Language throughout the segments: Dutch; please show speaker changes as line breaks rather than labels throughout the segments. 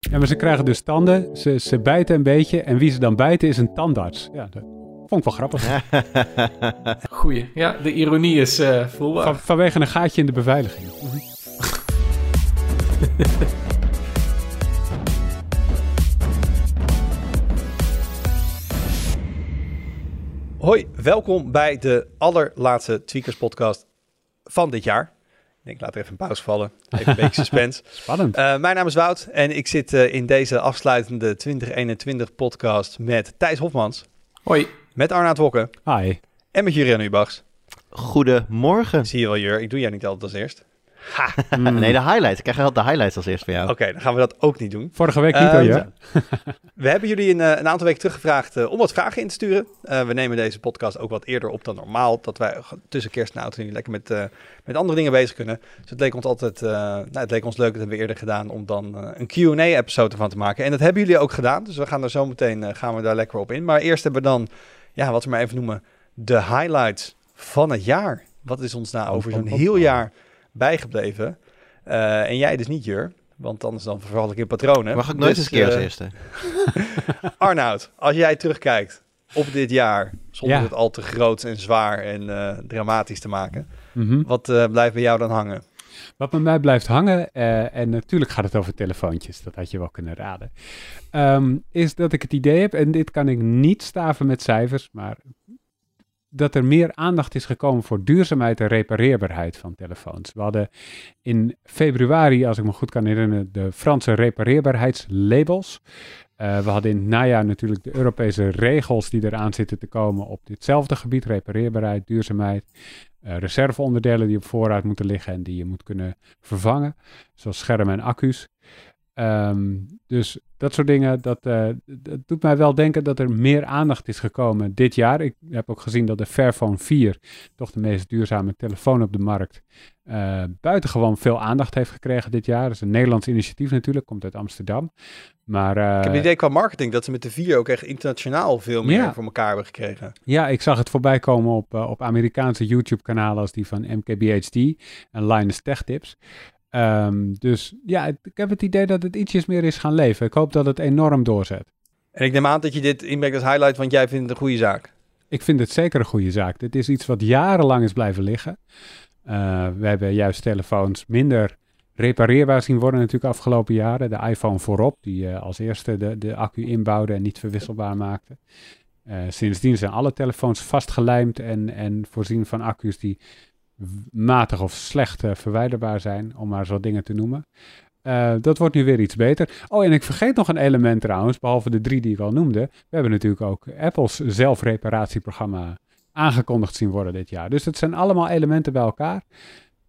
Ja, maar ze krijgen dus tanden, ze, ze bijten een beetje en wie ze dan bijten is een tandarts. Ja, dat vond ik wel grappig.
Goeie. Ja, de ironie is uh, voelbaar.
Van, vanwege een gaatje in de beveiliging.
Hoi, welkom bij de allerlaatste Tweakers podcast van dit jaar. Ik denk, laat er even een pauze vallen. Even een beetje suspense.
Spannend.
Uh, mijn naam is Wout en ik zit uh, in deze afsluitende 2021 podcast met Thijs Hofmans.
Hoi.
Met Arnaud Wokken.
Hi.
En met Jurian Ubachs.
Goedemorgen.
Zie je wel, Jur. Ik doe jij niet altijd als eerst.
Ha. nee, de highlights. Ik krijg altijd de highlights als eerst van jou.
Oké, okay, dan gaan we dat ook niet doen.
Vorige week niet, uh, hoor, ja.
we hebben jullie een, een, aantal weken teruggevraagd uh, om wat vragen in te sturen. Uh, we nemen deze podcast ook wat eerder op dan normaal. Dat wij tussen kerst en oud lekker met, met andere dingen bezig kunnen. Dus het leek ons altijd nou, het leek ons leuk, dat hebben we eerder gedaan, om dan een Q&A-episode van te maken. En dat hebben jullie ook gedaan. Dus we gaan er zo meteen gaan we daar lekker op in. Maar eerst hebben we dan, ja, wat we maar even noemen, de highlights van het jaar. Wat is ons nou over zo'n heel jaar bijgebleven? Uh, en jij dus niet, Jur. Want anders dan verval ik in patronen.
Mag ik nooit
dus,
eens een keer als uh, eerste?
Arnoud, als jij terugkijkt op dit jaar, zonder ja. het al te groot en zwaar en uh, dramatisch te maken, mm -hmm. wat blijft bij jou dan hangen?
Wat bij mij blijft hangen, en natuurlijk gaat het over telefoontjes, dat had je wel kunnen raden, um, is dat ik het idee heb, en dit kan ik niet staven met cijfers, maar dat er meer aandacht is gekomen voor duurzaamheid en repareerbaarheid van telefoons. We hadden in februari, als ik me goed kan herinneren, de Franse repareerbaarheidslabels. Uh, we hadden in het najaar natuurlijk de Europese regels die eraan zitten te komen op ditzelfde gebied. Repareerbaarheid, duurzaamheid, uh, reserveonderdelen die op voorraad moeten liggen en die je moet kunnen vervangen. Zoals schermen en accu's. Um, dus dat soort dingen, dat, uh, dat, doet mij wel denken dat er meer aandacht is gekomen dit jaar. Ik heb ook gezien dat de Fairphone 4, toch de meest duurzame telefoon op de markt, uh, buitengewoon veel aandacht heeft gekregen dit jaar. Dat is een Nederlands initiatief natuurlijk, komt uit Amsterdam. Maar, uh,
ik heb het idee qua marketing dat ze met de 4 ook echt internationaal veel meer ja. voor elkaar hebben gekregen.
Ja, ik zag het voorbij komen op, op Amerikaanse YouTube-kanalen als die van MKBHD en Linus Tech Tips. Um, dus ja, ik heb het idee dat het ietsjes meer is gaan leven. Ik hoop dat het enorm doorzet.
En ik neem aan dat je dit inbrengt als highlight, want jij vindt het een goede zaak.
Ik vind het zeker een goede zaak. Dit is iets wat jarenlang is blijven liggen. Uh, we hebben juist telefoons minder repareerbaar zien worden natuurlijk afgelopen jaren. De iPhone voorop, die uh, als eerste de, de accu inbouwde en niet verwisselbaar maakte. Uh, sindsdien zijn alle telefoons vastgelijmd en, en voorzien van accu's die matig of slecht uh, verwijderbaar zijn, om maar zo dingen te noemen. Uh, dat wordt nu weer iets beter. Oh, en ik vergeet nog een element trouwens, behalve de drie die ik al noemde. We hebben natuurlijk ook Apple's zelfreparatieprogramma aangekondigd zien worden dit jaar. Dus het zijn allemaal elementen bij elkaar.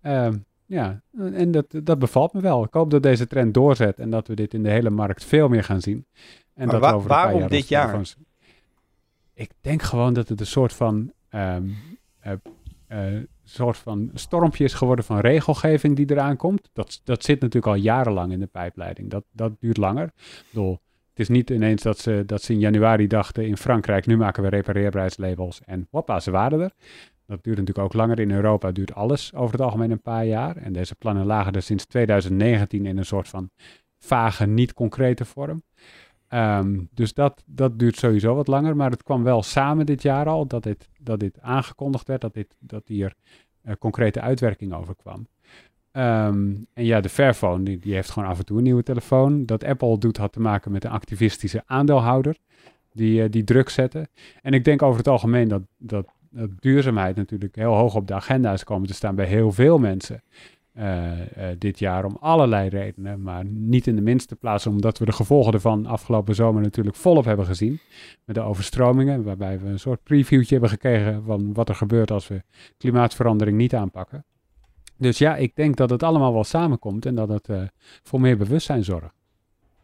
Uh, ja, en dat, dat bevalt me wel. Ik hoop dat deze trend doorzet en dat we dit in de hele markt veel meer gaan zien. En
maar
dat
wa
over
waarom
jaar
dit jaar?
Ik denk gewoon dat het een soort van... Um, uh, uh, soort van stormpje is geworden van regelgeving die eraan komt. Dat, dat zit natuurlijk al jarenlang in de pijpleiding. Dat, dat duurt langer. Ik bedoel, het is niet ineens dat ze, dat ze in januari dachten in Frankrijk, nu maken we repareerbaarheidslabels en hoppa, ze waren er. Dat duurt natuurlijk ook langer. In Europa duurt alles over het algemeen een paar jaar. En deze plannen lagen er sinds 2019 in een soort van vage, niet concrete vorm. Um, dus dat, dat duurt sowieso wat langer. Maar het kwam wel samen dit jaar al dat dit, dat dit aangekondigd werd, dat, dit, dat hier uh, concrete uitwerking over kwam. Um, en ja, de Fairphone, die, die heeft gewoon af en toe een nieuwe telefoon. Dat Apple doet had te maken met een activistische aandeelhouder die, uh, die druk zette. En ik denk over het algemeen dat, dat, dat duurzaamheid natuurlijk heel hoog op de agenda is komen te staan bij heel veel mensen. Uh, uh, dit jaar om allerlei redenen, maar niet in de minste plaats omdat we de gevolgen ervan afgelopen zomer natuurlijk volop hebben gezien. Met de overstromingen, waarbij we een soort previewtje hebben gekregen van wat er gebeurt als we klimaatverandering niet aanpakken. Dus ja, ik denk dat het allemaal wel samenkomt en dat het uh, voor meer bewustzijn zorgt.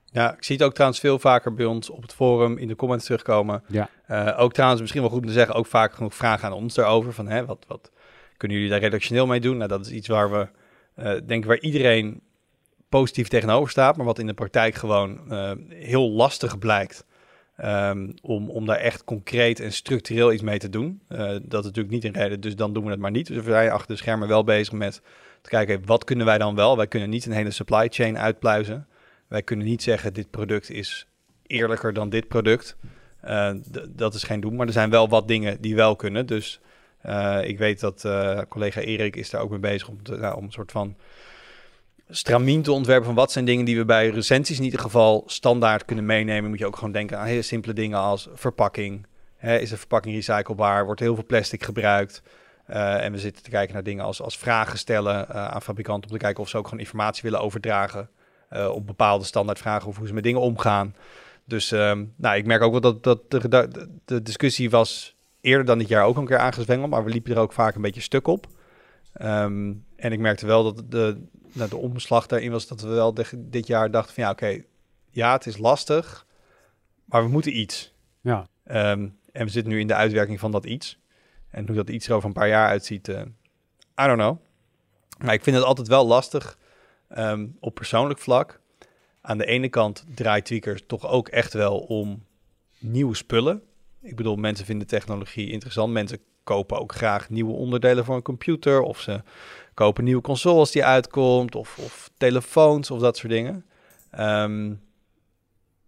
Ja, ik zie het ook trouwens veel vaker bij ons op het forum in de comments terugkomen.
Ja.
Ook trouwens, misschien wel goed om te zeggen, ook vaak genoeg vragen aan ons daarover. Van hè, wat, wat kunnen jullie daar redactioneel mee doen? Nou, dat is iets waar we denk ik waar iedereen positief tegenover staat, maar wat in de praktijk gewoon uh, heel lastig blijkt. Um, om, om daar echt concreet en structureel iets mee te doen. Uh, dat is natuurlijk niet een reden, dus dan doen we het maar niet. Dus we zijn achter de schermen wel bezig met te kijken, wat kunnen wij dan wel? Wij kunnen niet een hele supply chain uitpluizen. Wij kunnen niet zeggen dit product is eerlijker dan dit product. Dat is geen doen, maar er zijn wel wat dingen die wel kunnen. Dus ik weet dat uh, collega Erik is daar ook mee bezig om, nou, om een soort van stramien te ontwerpen van wat zijn dingen die we bij recensies in ieder geval standaard kunnen meenemen. Moet je ook gewoon denken aan hele simpele dingen als verpakking. Hè, is de verpakking recyclebaar? Wordt heel veel plastic gebruikt? Uh, en we zitten te kijken naar dingen als, als vragen stellen aan fabrikanten om te kijken of ze ook gewoon informatie willen overdragen op bepaalde standaardvragen of hoe ze met dingen omgaan. Dus um, nou, ik merk ook wel dat, dat de, discussie was eerder dan dit jaar ook een keer aangezwengeld, maar we liepen er ook vaak een beetje stuk op. Um, en ik merkte wel dat de, nou, de omslag daarin was dat we wel de, dit jaar dachten van ja, oké, okay, ja, het is lastig, maar we moeten iets.
Ja.
Um, en we zitten nu in de uitwerking van dat iets. En hoe dat iets er over een paar jaar uitziet, uh, I don't know. Maar ik vind het altijd wel lastig um, op persoonlijk vlak. Aan de ene kant draait Tweakers toch ook echt wel om nieuwe spullen. Ik bedoel, mensen vinden technologie interessant. Mensen kopen ook graag nieuwe onderdelen voor een computer. Of ze kopen nieuwe consoles die uitkomt. Of, of telefoons of dat soort dingen. Um,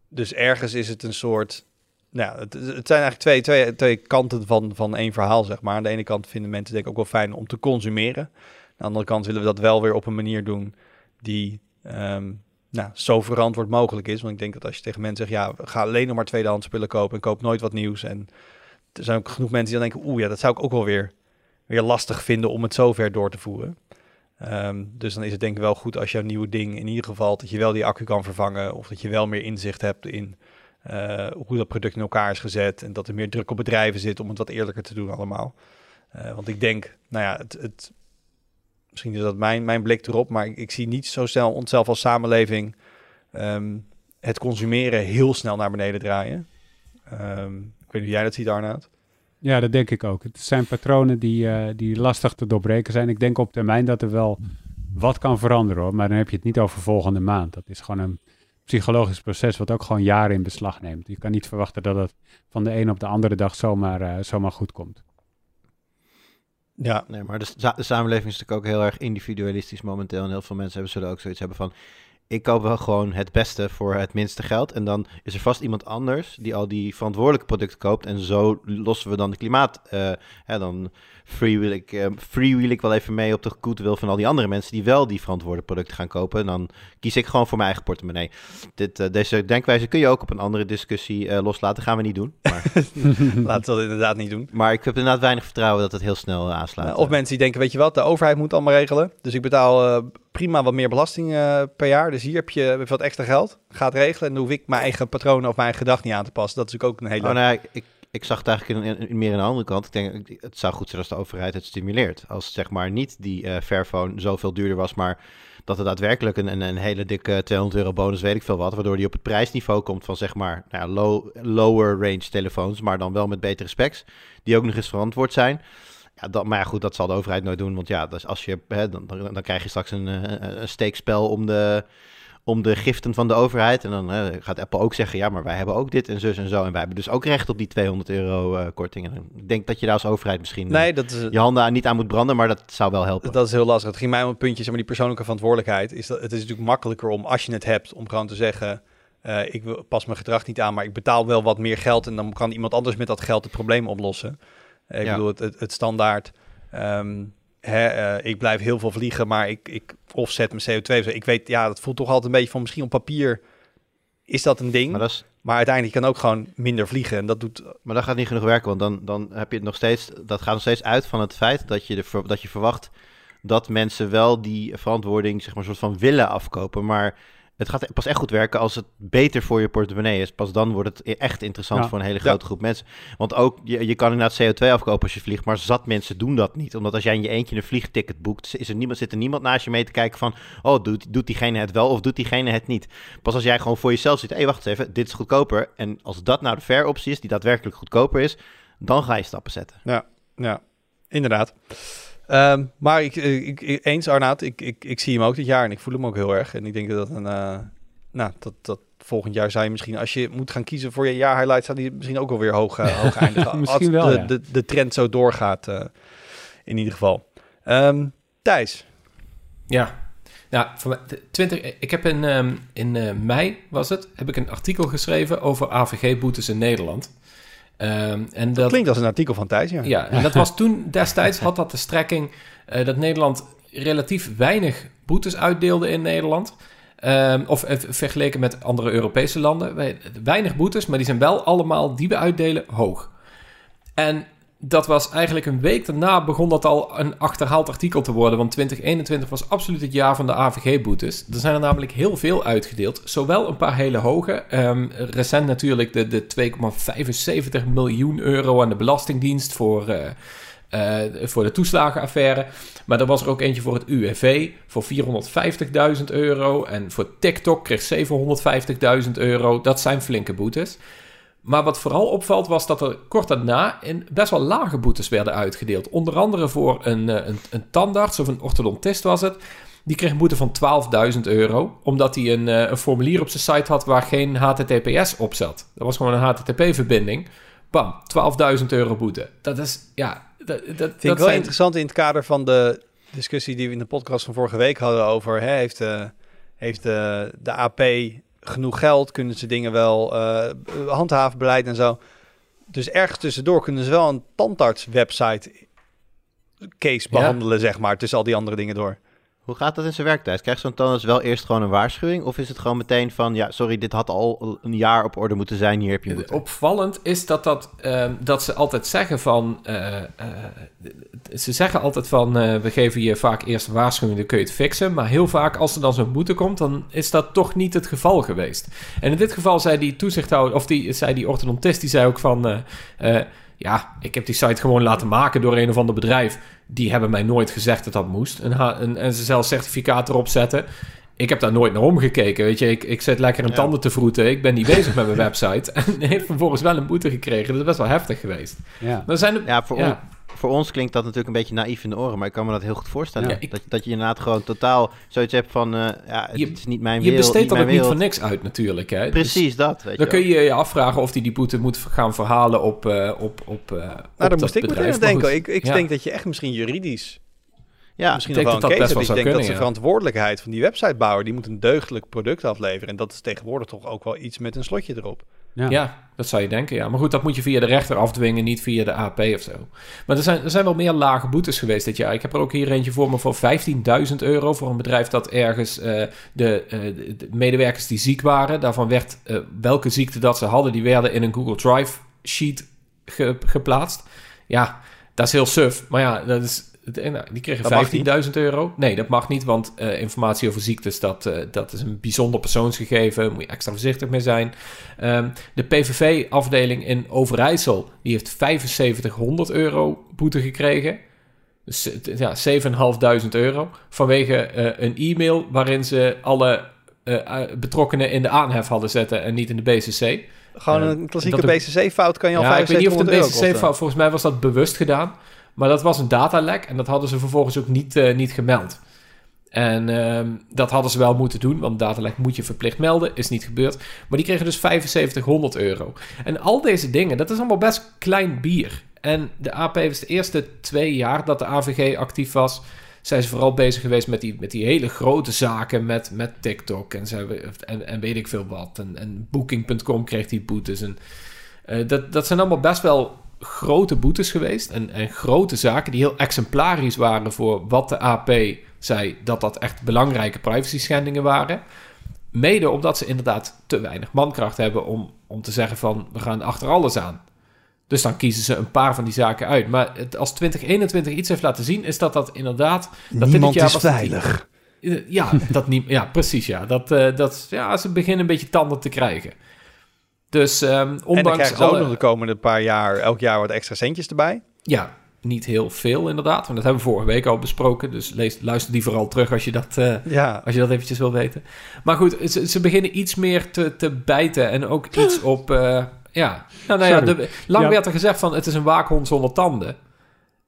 dus ergens is het een soort nou, het, het, zijn eigenlijk twee, twee, kanten van, van één verhaal, zeg maar. Aan de ene kant vinden mensen denk ik ook wel fijn om te consumeren. Aan de andere kant willen we dat wel weer op een manier doen die um, nou, zo verantwoord mogelijk is. Want ik denk dat als je tegen mensen zegt, ja, ga alleen nog maar tweedehands spullen kopen en koop nooit wat nieuws. En er zijn ook genoeg mensen die dan denken, oeh ja, dat zou ik ook wel weer, weer lastig vinden om het zo ver door te voeren. Um, dus dan is het denk ik wel goed als jouw nieuwe ding in ieder geval dat je wel die accu kan vervangen of dat je wel meer inzicht hebt in uh, hoe dat product in elkaar is gezet en dat er meer druk op bedrijven zit om het wat eerlijker te doen allemaal. Uh, want ik denk, nou ja, het, het, misschien is dat mijn, mijn blik erop, maar ik, ik zie niet zo snel onszelf als samenleving um, het consumeren heel snel naar beneden draaien. Um, ik weet niet hoe jij dat ziet, Arnaud.
Ja, dat denk ik ook. Het zijn patronen die, uh, die lastig te doorbreken zijn. Ik denk op termijn dat er wel wat kan veranderen hoor, maar dan heb je het niet over volgende maand. Dat is gewoon een psychologisch proces wat ook gewoon jaren in beslag neemt. Je kan niet verwachten dat het van de ene op de andere dag zomaar, uh, zomaar goed komt.
Ja, nee, maar de, de, samenleving is natuurlijk ook heel erg individualistisch momenteel. En heel veel mensen hebben, zullen ook zoiets hebben van... ik koop wel gewoon het beste voor het minste geld. En dan is er vast iemand anders die al die verantwoordelijke producten koopt. En zo lossen we dan de klimaat... Uh, hè, dan freewheel ik, uh, freewheel ik wel even mee op de goodwill van al die andere mensen die wel die verantwoorde producten gaan kopen. En dan kies ik gewoon voor mijn eigen portemonnee. Dit, uh, deze denkwijze kun je ook op een andere discussie loslaten. Gaan we niet doen. Maar...
Laten we dat inderdaad niet doen.
Maar ik heb inderdaad weinig vertrouwen dat het heel snel aanslaat.
of mensen die denken, weet je wat, de overheid moet allemaal regelen. Dus ik betaal prima wat meer belasting per jaar. Dus hier heb je wat extra geld. Gaat regelen. En hoef ik mijn eigen patronen of mijn eigen niet aan te passen. Dat is ook een hele...
Oh, nee, ik, ik zag het eigenlijk in, in, meer aan de andere kant. Ik denk, het zou goed zijn als de overheid het stimuleert. Als zeg maar niet die uh, Fairphone zoveel duurder was, maar dat er daadwerkelijk een, een, hele dikke 200 euro bonus, weet ik veel wat, waardoor die op het prijsniveau komt van zeg maar nou low, lower range telefoons, maar dan wel met betere specs, die ook nog eens verantwoord zijn. Ja, dat, maar ja, goed, dat zal de overheid nooit doen, want ja, dus als je, hè, dan, dan, dan krijg je straks een, een, een steekspel om de om de giften van de overheid. En dan gaat Apple ook zeggen, ja, maar wij hebben ook dit en zus en zo. En wij hebben dus ook recht op die 200 euro uh, korting. En ik denk dat je daar als overheid misschien
nee, dat is,
je handen niet aan moet branden, maar dat zou wel helpen.
Dat is heel lastig. Het ging mij om een puntje, zeg maar, die persoonlijke verantwoordelijkheid. Is dat, het is natuurlijk makkelijker om, als je het hebt, om gewoon te zeggen... Uh, ik pas mijn gedrag niet aan, maar ik betaal wel wat meer geld... en dan kan iemand anders met dat geld het probleem oplossen. Ik ja. bedoel, het, het, het standaard... Um, Hè, uh, ik blijf heel veel vliegen, maar ik, ik offset mijn CO2. Ik weet, ja, dat voelt toch altijd een beetje van misschien op papier is dat een ding. Maar, dat is... maar uiteindelijk kan ook gewoon minder vliegen. En dat doet...
Maar dat gaat niet genoeg werken, want dan, dan heb je het nog steeds. Dat gaat nog steeds uit van het feit dat je, de, dat je verwacht dat mensen wel die verantwoording, zeg maar, soort van willen afkopen. Maar het gaat pas echt goed werken als het beter voor je portemonnee is. Pas dan wordt het e- echt interessant ja. voor een hele grote ja. groep mensen. Want ook, je, je kan inderdaad CO2 afkopen als je vliegt, maar zat mensen doen dat niet. Omdat als jij in je eentje een vliegticket boekt, is er niemand, zit er niemand naast je mee te kijken van, oh, doet, doet diegene het wel of doet diegene het niet. Pas als jij gewoon voor jezelf ziet, hé, hey, wacht eens even, dit is goedkoper. En als dat nou de fair optie is, die daadwerkelijk goedkoper is, dan ga je stappen zetten.
Ja, ja, inderdaad. Um, maar ik, ik, ik, eens Arnaud, ik, ik, ik zie hem ook dit jaar en ik voel hem ook heel erg. En ik denk dat een, uh, nou, dat, dat volgend jaar zou je misschien, als je moet gaan kiezen voor je jaar highlight, zou die misschien ook alweer hoog, uh, hoog eindigen.
misschien
als
wel,
de,
ja.
de, de trend zo doorgaat, uh, in ieder geval. Um, Thijs.
Ja, Ja, voor mij- de 20, ik heb in, ehm, in eh, mei, was het, heb ik een artikel geschreven over AVG-boetes in Nederland. Ehm, en dat,
Klinkt als een artikel van Thijs, ja.
Ja, en dat was toen destijds had dat de strekking eh, dat Nederland relatief weinig boetes uitdeelde in Nederland. Ehm, of eh, vergeleken met andere Europese landen. Weinig boetes, maar die zijn wel allemaal die we uitdelen hoog. En dat was eigenlijk een week daarna begon dat al een achterhaald artikel te worden. Want 2021 was absoluut het jaar van de AVG-boetes. Er zijn er namelijk heel veel uitgedeeld. Zowel een paar hele hoge. ehm, recent natuurlijk de, de 2,75 miljoen euro aan de Belastingdienst voor, eh, eh, voor de toeslagenaffaire. Maar er was er ook eentje voor het UWV voor 450.000 euro. En voor TikTok kreeg 750.000 euro. Dat zijn flinke boetes. Maar wat vooral opvalt was dat er kort daarna in best wel lage boetes werden uitgedeeld. Onder andere voor een, eh, een, een tandarts of een orthodontist was het. Die kreeg een boete van 12.000 euro. Omdat hij een, eh, een formulier op zijn site had waar geen HTTPS op zat. Dat was gewoon een HTTP-verbinding. Bam, 12.000 euro boete. Dat is, ja... Dat, dat,
Vind ik wel
zijn-
interessant in het kader van de discussie die we in de podcast van vorige week hadden over... Hè, heeft eh, heeft de AP genoeg geld? Kunnen ze dingen wel eh handhaven, beleid en zo? Dus ergens tussendoor kunnen ze wel een tandarts-website case
Ja.
behandelen, zeg maar, tussen al die andere dingen door.
Hoe gaat dat in zijn werktijd? Krijgt zo'n tandarts wel eerst gewoon een waarschuwing? Of is het gewoon meteen van, ja, sorry, dit had al een jaar op orde moeten zijn, hier heb je boete?
Opvallend is dat, dat, ehm, dat ze altijd zeggen van... eh, eh, ze zeggen altijd van, eh, we geven je vaak eerst een waarschuwing, dan kun je het fixen. Maar heel vaak, als er dan zo'n boete komt, dan is dat toch niet het geval geweest. En in dit geval zei die toezichthouder, of die, zei die orthodontist, die zei ook van... ja, ik heb die site gewoon laten maken door een of ander bedrijf. Die hebben mij nooit gezegd dat dat moest. En, ha- en, en ze zelf certificaat erop zetten. Ik heb daar nooit naar omgekeken, weet je. Ik, ik zit lekker in
Ja.
tanden te vroeten. Ik ben niet bezig met mijn website. En heeft vervolgens wel een boete gekregen. Dat is best wel heftig geweest.
Ja.
Er zijn er-
Ja, voor,
Ja.
Voor ons klinkt dat natuurlijk een beetje naïef in de oren, maar ik kan me dat heel goed voorstellen.
Ja, ik-
dat, dat je inderdaad gewoon totaal zoiets hebt van, eh, ja, het
Je-
is niet mijn
je
wereld,
besteedt dat ook niet voor niks uit natuurlijk. Hè? Dus
Precies dat, weet
dan
je
kun je je afvragen of hij die boete moet gaan verhalen op, eh op, op, eh
Nou,
op
daar
dat
moest ik meteen
bedrijf.
aan
Maar
denken. Ik, ik
ja.
denk dat je echt misschien juridisch
Ja,
misschien nog wel een
dat
case
dat
Ik denk dat de verantwoordelijkheid van die websitebouwer, die moet een deugdelijk product afleveren. En dat is tegenwoordig toch ook wel iets met een slotje erop.
Ja.
Dat zou je denken, ja. Maar goed, dat moet je via de rechter afdwingen, niet via de AP of zo. Maar er zijn, er zijn wel meer lage boetes geweest dit jaar. Ik heb er ook hier eentje voor me voor 15.000 euro... voor een bedrijf dat ergens eh, de, eh, de- de medewerkers die ziek waren... daarvan werd eh, welke ziekte dat ze hadden... die werden in een Google Drive sheet ge- geplaatst. Ja, dat is heel suf. Maar ja, dat is... het- nou, Die kregen
Dat mag niet.
15.000 euro. Nee, dat mag niet, want eh, informatie over ziektes, dat, eh, dat is een bijzonder persoonsgegeven. Daar moet je extra voorzichtig mee zijn. Ehm, de PVV-afdeling in Overijssel, die heeft 7500 euro boete gekregen. Dus eh, ja, 7.500 euro. Vanwege eh, een e-mail waarin ze alle eh, eh, betrokkenen in de aanhef hadden zetten en niet in de BCC.
Gewoon
Eh,
een klassieke BCC-fout kan je al
Ja, ik weet niet of
7500
de
euro
BCC
kosten.
fout, volgens mij was dat bewust gedaan. Maar dat was een datalek en dat hadden ze vervolgens ook niet, eh, niet gemeld. En ehm, dat hadden ze wel moeten doen, want datalek moet je verplicht melden. Is niet gebeurd. Maar die kregen dus 7500 euro. En al deze dingen, dat is allemaal best klein bier. En de AP was de eerste twee jaar dat de AVG actief was... zijn ze vooral bezig geweest met die, met die hele grote zaken met, met TikTok en, ze en, en weet ik veel wat. En, en Booking.com kreeg die boetes. En, eh, dat, dat zijn allemaal best wel grote boetes geweest. En, en grote zaken die heel exemplarisch waren voor wat de AP zei dat dat echt belangrijke privacy schendingen waren. Mede omdat ze inderdaad te weinig mankracht hebben om, om te zeggen van we gaan achter alles aan. Dus dan kiezen ze een paar van die zaken uit. Maar het, als 2021 iets heeft laten zien, is dat dat inderdaad. Dat
Niemand
dit jaar
is
die-
veilig.
Eh, Ja, dat niet, ja precies. Ja. Dat, eh, dat, ja, ze beginnen een beetje tanden te krijgen. Dus ehm,
En dan
ondanks
krijgen ze ook nog de komende paar jaar, elk jaar wat extra centjes erbij.
Ja, niet heel veel inderdaad. Want dat hebben we vorige week al besproken. Dus lees, luister die vooral terug als je dat, eh,
Ja,
als je dat eventjes wil weten. Maar goed, ze, ze beginnen iets meer te, te bijten. En ook iets op... eh, ja, nou, nou ja, de, lang
Ja.
werd er gezegd van het is een waakhond zonder tanden.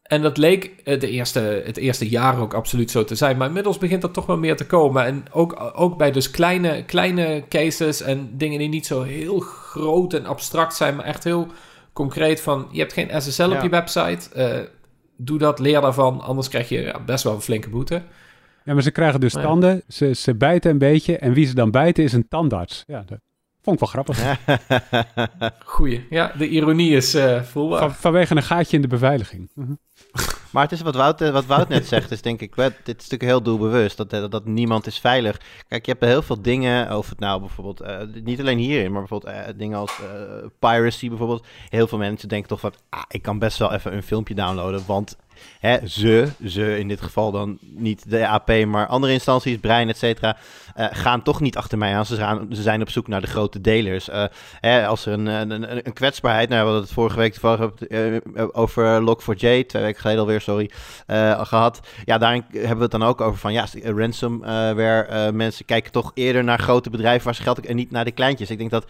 En dat leek eh, de eerste, het eerste jaar ook absoluut zo te zijn. Maar inmiddels begint dat toch wel meer te komen. En ook, ook bij dus kleine, kleine cases en dingen die niet zo heel groot en abstract zijn, maar echt heel concreet van je hebt geen SSL op je website. eh, doe dat, leer daarvan, anders krijg je ja, best wel een flinke boete.
Ja, maar ze krijgen dus
Ja.
tanden, ze, ze bijten een beetje en wie ze dan bijten is een tandarts. Ja, dat vond ik wel grappig.
Goeie. Ja, de ironie is eh voelbaar.
Van, vanwege een gaatje in de beveiliging. Mhm.
Maar het is wat Wout, eh, wat net zegt, is denk ik, dit is natuurlijk heel doelbewust, dat, dat, dat niemand is veilig. Kijk, je hebt heel veel dingen, of het nou bijvoorbeeld, eh, niet alleen hierin, maar bijvoorbeeld eh, dingen als eh, piracy bijvoorbeeld. Heel veel mensen denken toch van, ah, ik kan best wel even een filmpje downloaden, want hè, ze, ze in dit geval dan niet de AP, maar andere instanties, Brein, et cetera, eh, gaan toch niet achter mij aan. Ze, ze zijn op zoek naar de grote delers. Eh, hè, als er een, een, kwetsbaarheid, nou, we hadden het vorige week eh, over Log4j, twee weken geleden alweer, sorry, eh, gehad. Ja, daarin hebben we het dan ook over van, ja, ransomware, mensen kijken toch eerder naar grote bedrijven waar ze geld en niet naar de kleintjes. Ik denk dat,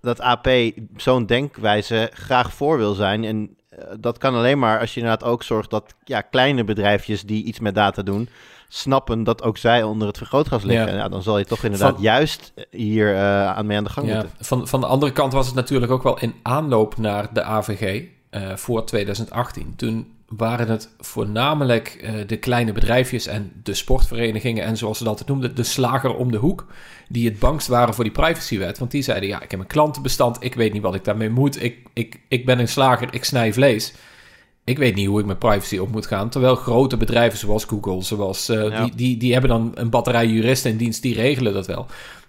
dat AP zo'n denkwijze graag voor wil zijn en dat kan alleen maar als je inderdaad ook zorgt dat ja, kleine bedrijfjes die iets met data doen, snappen dat ook zij onder het vergrootglas liggen.
Ja.
Ja. dan zal je toch inderdaad
Van-
juist hier eh, aan mee aan de gang
Ja,
moeten.
van, van de andere kant was het natuurlijk ook wel in aanloop naar de AVG eh, voor 2018. Toen waren het voornamelijk eh, de kleine bedrijfjes en de sportverenigingen en zoals ze dat noemden, de slager om de hoek, die het bangst waren voor die privacywet. Want die zeiden, ja, ik heb een klantenbestand, ik weet niet wat ik daarmee moet, ik, ik, ik ben een slager, ik snij vlees. Ik weet niet hoe ik met privacy op moet gaan. Terwijl grote bedrijven zoals Google, zoals, eh,
Ja.
die, die, die hebben dan een batterij juristen in dienst, die regelen dat wel.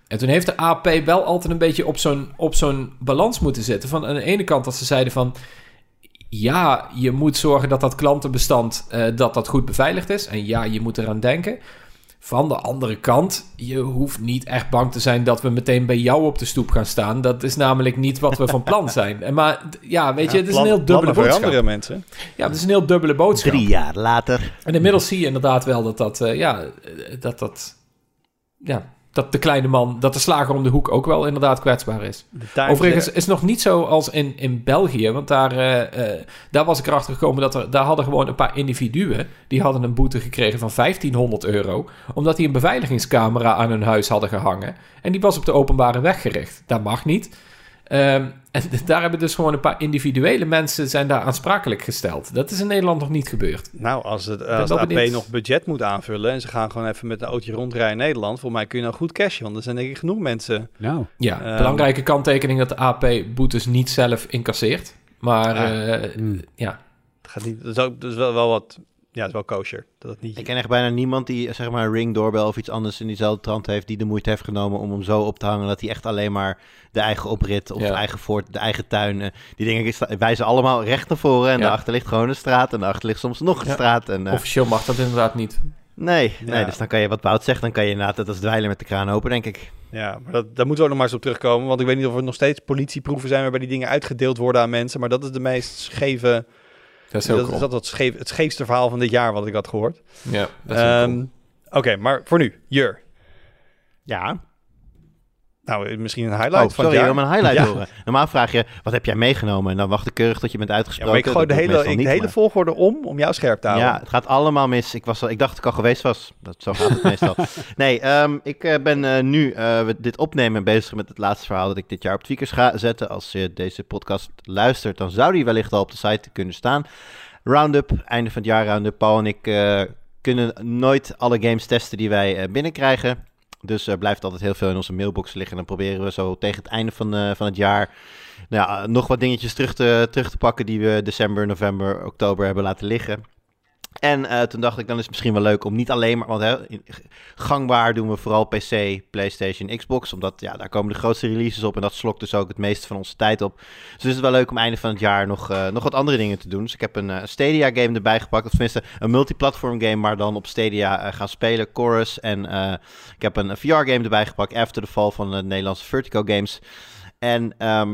En toen heeft de AP wel altijd een beetje op zo'n, op zo'n balans moeten zitten. Van aan de ene kant dat ze zeiden van... Ja, je moet zorgen dat dat klantenbestand eh, dat dat goed beveiligd is. En ja, je moet eraan denken. Van de andere kant, je hoeft niet echt bang te zijn dat we meteen bij jou op de stoep gaan staan. Dat is namelijk niet wat we van plan zijn. En Maar ja, weet je, het is
Plan-
een heel dubbele boodschap.
veranderen mensen.
Ja, het is een heel dubbele boodschap.
Drie jaar later.
En inmiddels zie je inderdaad wel dat dat, eh, ja, eh, dat dat, ja, dat de kleine man, dat de slager om de hoek ook wel inderdaad kwetsbaar is. Overigens is het nog niet zo als in, in België, want daar, eh, eh, daar was ik erachter gekomen dat er, daar hadden gewoon een paar individuen, die hadden een boete gekregen van 1500 euro, omdat die een beveiligingscamera aan hun huis hadden gehangen. En die was op de openbare weg gericht. Dat mag niet. Ehm, en daar hebben dus gewoon een paar individuele mensen zijn daar aansprakelijk gesteld. Dat is in Nederland nog niet gebeurd.
Nou, als, het, als de AP
benieuwd.
nog budget moet aanvullen en ze gaan gewoon even met een autootje rondrijden in Nederland, volgens mij kun je nou goed cashen, want er zijn denk ik genoeg mensen.
Nou,
Ja,
Ehm.
belangrijke kanttekening dat de AP boetes niet zelf incasseert. Maar
Ah.
eh,
Hmm.
ja,
Het gaat niet, dat is, ook, dat is wel, wel wat, ja, het is wel kosher. Dat het niet,
Ik ken echt bijna niemand die zeg maar een ring doorbel of iets anders in diezelfde trant heeft, die de moeite heeft genomen om hem zo op te hangen dat hij echt alleen maar de eigen oprit of
Ja.
de eigen voort, de eigen tuin, eh, die dingen wijzen allemaal recht naar voren en
Ja.
daarachter ligt gewoon een straat en daarachter ligt soms nog een
Ja.
straat. En, eh,
officieel mag dat inderdaad niet.
Nee, nee, dus dan kan je wat Wout zegt, dan kan je inderdaad dat als dweilen met de kraan open, denk ik.
ja, maar dat, daar moeten we ook nog maar eens op terugkomen, want ik weet niet of er nog steeds politieproeven zijn waarbij die dingen uitgedeeld worden aan mensen, maar dat is de meest scheve,
Dat is heel
dat
cool.
dat scheef, het scheefste verhaal van dit jaar wat ik had gehoord.
Ja, dat is
Ehm,
cool.
Oké, maar voor nu, Jur.
Ja.
Nou, misschien een highlight
Oh,
van
sorry, wil mijn highlight
Ja.
horen. Normaal vraag je, wat heb jij meegenomen? En dan wacht ik keurig tot je bent
Ja,
uitgesproken.
maar ik gooi de hele, de hele
maar-
volgorde om om jou scherp te houden.
Ja, het gaat allemaal mis. Ik, was al, ik dacht dat ik al geweest was. Dat, zo gaat het meestal. Nee, ehm, ik eh, ben eh, nu eh, we dit opnemen bezig met het laatste verhaal dat ik dit jaar op Tweakers ga zetten. Als je deze podcast luistert, dan zou die wellicht al op de site kunnen staan. Roundup, einde van het jaar Roundup. Paul en ik kunnen nooit alle games testen die wij binnenkrijgen. Dus er blijft altijd heel veel in onze mailbox liggen. En dan proberen we zo tegen het einde van, eh, van het jaar nou nog wat dingetjes terug te, terug te pakken die we december, november, oktober hebben laten liggen. En eh, toen dacht ik, dan is het misschien wel leuk om niet alleen maar... Want hè, gangbaar doen we vooral PC, PlayStation, Xbox. Omdat ja, daar komen de grootste releases op. En dat slokt dus ook het meeste van onze tijd op. Dus het is wel leuk om einde van het jaar nog, eh, nog wat andere dingen te doen. Dus ik heb een eh, Stadia game erbij gepakt. Of tenminste een multiplatform game, maar dan op Stadia gaan spelen. Chorus. En ik heb een VR game erbij gepakt. After the Fall van de Nederlandse Vertigo Games. En ehm,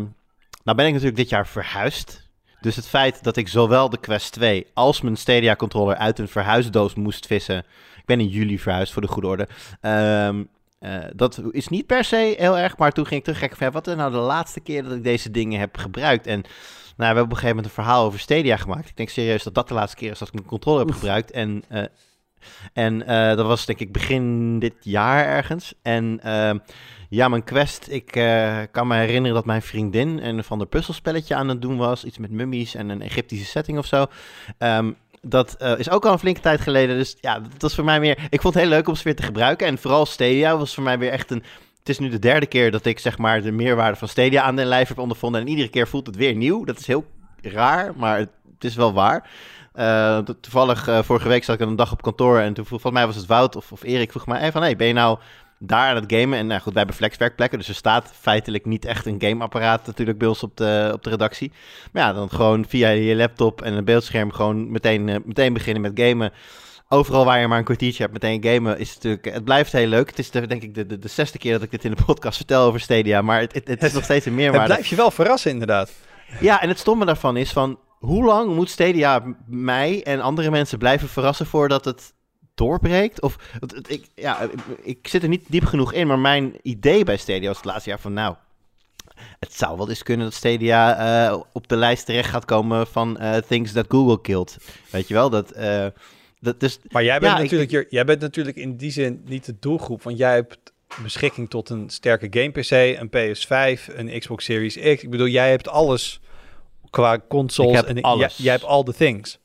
nou ben ik natuurlijk dit jaar verhuisd. Dus het feit dat ik zowel de Quest 2 als mijn Stadia controller uit een verhuisdoos moest vissen. Ik ben in juli verhuisd voor de goede orde. Ehm, eh, dat is niet per se heel erg, maar toen ging ik terugkijken van ja, wat is nou de laatste keer dat ik deze dingen heb gebruikt? En nou, we hebben op een gegeven moment een verhaal over Stadia gemaakt. Ik denk serieus dat dat de laatste keer is dat ik een controller heb gebruikt. En, eh, en eh, dat was denk ik begin dit jaar ergens. En ehm, ja, mijn quest. Ik eh, kan me herinneren dat mijn vriendin een van de puzzelspelletje aan het doen was. Iets met mummies en een Egyptische setting of zo. Ehm, dat eh, is ook al een flinke tijd geleden. Dus ja, dat was voor mij meer... Ik vond het heel leuk om ze weer te gebruiken. En vooral Stadia was voor mij weer echt een... Het is nu de derde keer dat ik zeg maar de meerwaarde van Stadia aan de lijf heb ondervonden. En iedere keer voelt het weer nieuw. Dat is heel raar, maar het, is wel waar. Uh, toevallig, uh, vorige week zat ik een dag op kantoor en toen volgens mij was het Wout of, of Erik vroeg mij hey, van... Hey, ben je nou daar aan het gamen. En nou goed, wij hebben flexwerkplekken, dus er staat feitelijk niet echt een gameapparaat natuurlijk bij ons op de, op de redactie. Maar ja, dan gewoon via je laptop en een beeldscherm gewoon meteen, uh, meteen beginnen met gamen. Overal waar je maar een kwartiertje hebt, meteen gamen, is natuurlijk, het blijft heel leuk. Het is de, denk ik de, de, de zesde keer dat ik dit in de podcast vertel over Stadia, maar het, het, het is nog steeds een meerwaarde.
Het blijft je wel verrassen inderdaad.
Ja, en het stomme daarvan is van, hoe lang moet Stadia mij en andere mensen blijven verrassen voordat het doorbreekt? Of, ik, ja, ik zit er niet diep genoeg in, maar mijn idee bij Stadia was het laatste jaar van, nou, het zou wel eens kunnen dat Stadia uh, op de lijst terecht gaat komen van uh, things that Google killed. Weet je wel, dat... Uh, dat dus,
maar jij bent, ja, natuurlijk, ik, jij bent natuurlijk in die zin niet de doelgroep, want jij hebt beschikking tot een sterke game PC, een PS5, een Xbox Series X. Ik bedoel, jij hebt alles qua consoles en
alles.
Jij, jij hebt all the things.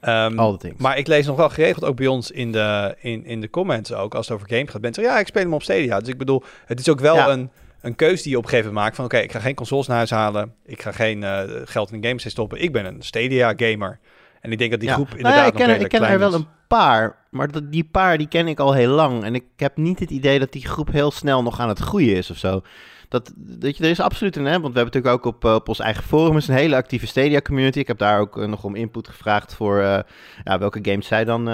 Um, All the things.
Maar ik lees nog wel geregeld ook bij ons in de, in, in de comments ook, als het over games gaat. Mensen ja, ik speel hem op Stadia. Dus ik bedoel, het is ook wel een, een keuze die je op een gegeven moment maakt. Van oké, ik ga geen consoles naar huis halen. Ik ga geen uh, geld in games stoppen. Ik ben een Stadia gamer. En ik denk dat die groep inderdaad
nou ja, ik ken,
ik ken
er wel een paar, maar die paar die ken ik al heel lang. En ik heb niet het idee dat die groep heel snel nog aan het groeien is of zo. Dat, dat je, er is absoluut een, hè, want we hebben natuurlijk ook op, eh, op ons eigen forum is een hele actieve Stadia community. Ik heb daar ook uh, nog om input gevraagd voor uh, ja, welke games zij dan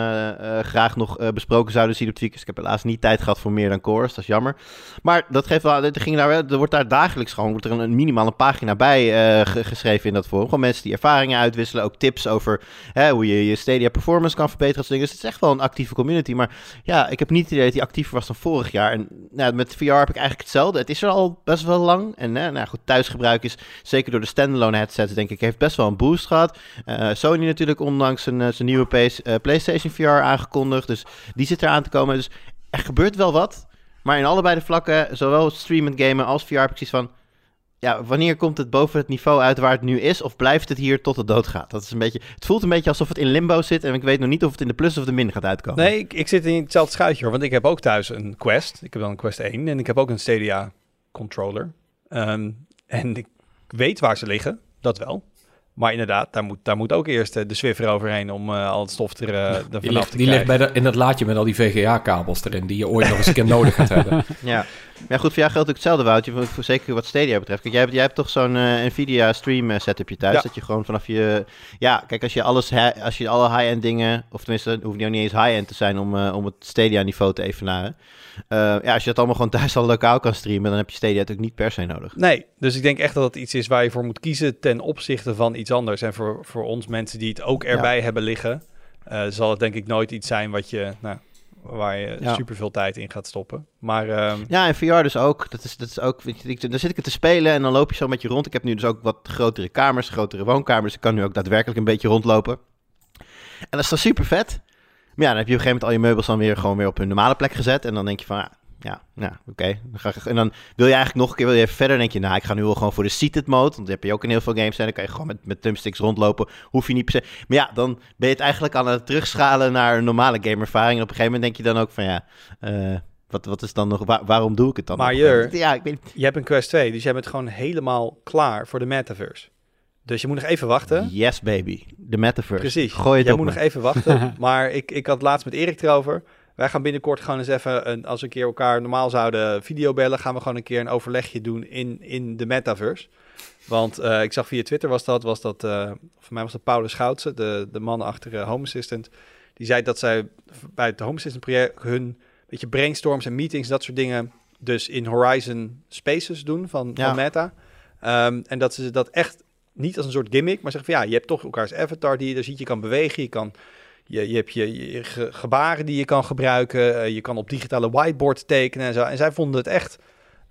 graag nog besproken zouden zien op Tweakers. Ik heb helaas niet tijd gehad voor meer dan Chorus, dat is jammer. Maar dat geeft wel, er, ging daar, er wordt daar dagelijks gewoon wordt er een, een minimale pagina bij geschreven in dat forum. Gewoon mensen die ervaringen uitwisselen, ook tips over hè, hoe je je Stadia performance kan verbeteren. Dus het is echt wel een actieve community. Maar ja, ik heb niet het idee dat die actiever was dan vorig jaar. En nou, met VR heb ik eigenlijk hetzelfde. Het is er al best wel lang. En uh, nou goed, thuisgebruik is zeker door de standalone headsets, denk ik, heeft best wel een boost gehad. Uh, Sony natuurlijk onlangs zijn, uh, zijn nieuwe PlayStation VR aangekondigd. Dus die zit eraan te komen. Dus er gebeurt wel wat. Maar in allebei de vlakken, zowel streamend gamen als VR, ik van ja, wanneer komt het boven het niveau uit waar het nu is? Of blijft het hier tot het dood gaat? Dat is een beetje, het voelt een beetje alsof het in limbo zit. En ik weet nog niet of het in de plus of de min gaat uitkomen.
Nee, ik, ik zit in hetzelfde schuitje hoor. Want ik heb ook thuis een Quest. Ik heb dan een Quest 1. En ik heb ook een Stadia controller. Um, en ik weet waar ze liggen, dat wel. Maar inderdaad, daar moet, daar moet ook eerst uh, de Swiffer overheen om uh, al het stof er, uh,
die ligt, te Die ligt bij de, in dat laadje met al die VGA-kabels erin, die je ooit nog eens een keer nodig gaat hebben.
Ja. Ja, goed, voor jou geldt ook hetzelfde, Woutje, voor, zeker wat Stadia betreft. Kijk, jij hebt, jij hebt toch zo'n Nvidia stream setupje thuis, ja. dat je gewoon vanaf je... Ja, kijk, als je, alles, als je alle high-end dingen, of tenminste, hoeft niet eens high-end te zijn om, om het Stadia-niveau te evenaren. Uh, ja, als je dat allemaal gewoon thuis al lokaal kan streamen, dan heb je Stadia natuurlijk niet per se nodig.
Nee, dus ik denk echt dat het iets is waar je voor moet kiezen ten opzichte van iets anders. En voor, voor ons mensen die het ook erbij hebben liggen, zal het denk ik nooit iets zijn wat je, nou, waar je ja. super veel tijd in gaat stoppen. Maar, uh...
Ja, en VR dus ook. Dat is, dat is ook weet je, dan zit ik het te spelen en dan loop je zo met je rond. Ik heb nu dus ook wat grotere kamers, grotere woonkamers. Ik kan nu ook daadwerkelijk een beetje rondlopen. En dat is dan super vet. Maar ja, dan heb je op een gegeven moment al je meubels dan weer gewoon weer op hun normale plek gezet. En dan denk je van, ja, ja oké. Okay. En dan wil je eigenlijk nog een keer wil je even verder. denk je, nou, ik ga nu wel gewoon voor de seated mode. Want dat heb je ook in heel veel games. En dan kan je gewoon met, met thumbsticks rondlopen. Hoef je niet per se. Maar ja, dan ben je het eigenlijk aan het terugschalen naar een normale gameervaring. En op een gegeven moment denk je dan ook van, ja... Uh, wat, wat is dan nog, waar, waarom doe ik het dan?
Maar je, ja, ik ben... je hebt een Quest 2, dus jij bent gewoon helemaal klaar voor de metaverse. Dus je moet nog even wachten.
Yes, baby. De metaverse.
Precies.
Gooi het
Jij
op
moet
me.
nog even wachten. maar ik, ik had laatst met Erik erover. Wij gaan binnenkort gewoon eens even, een, als we een keer elkaar normaal zouden videobellen, gaan we gewoon een keer een overlegje doen in, in de metaverse. Want uh, ik zag via Twitter was dat, was dat uh, voor mij was dat Paulus Schoutse, de, de man achter uh, Home Assistant. Die zei dat zij bij het Home Assistant project hun beetje brainstorms en meetings, dat soort dingen, dus in Horizon Spaces doen van, ja. van Meta. Um, en dat ze dat echt niet als een soort gimmick, maar zeg van ja, je hebt toch elkaars avatar die je daar ziet. Je kan bewegen, je kan je, je hebt je, je ge, gebaren die je kan gebruiken. Uh, je kan op digitale whiteboard tekenen en zo. En zij vonden het echt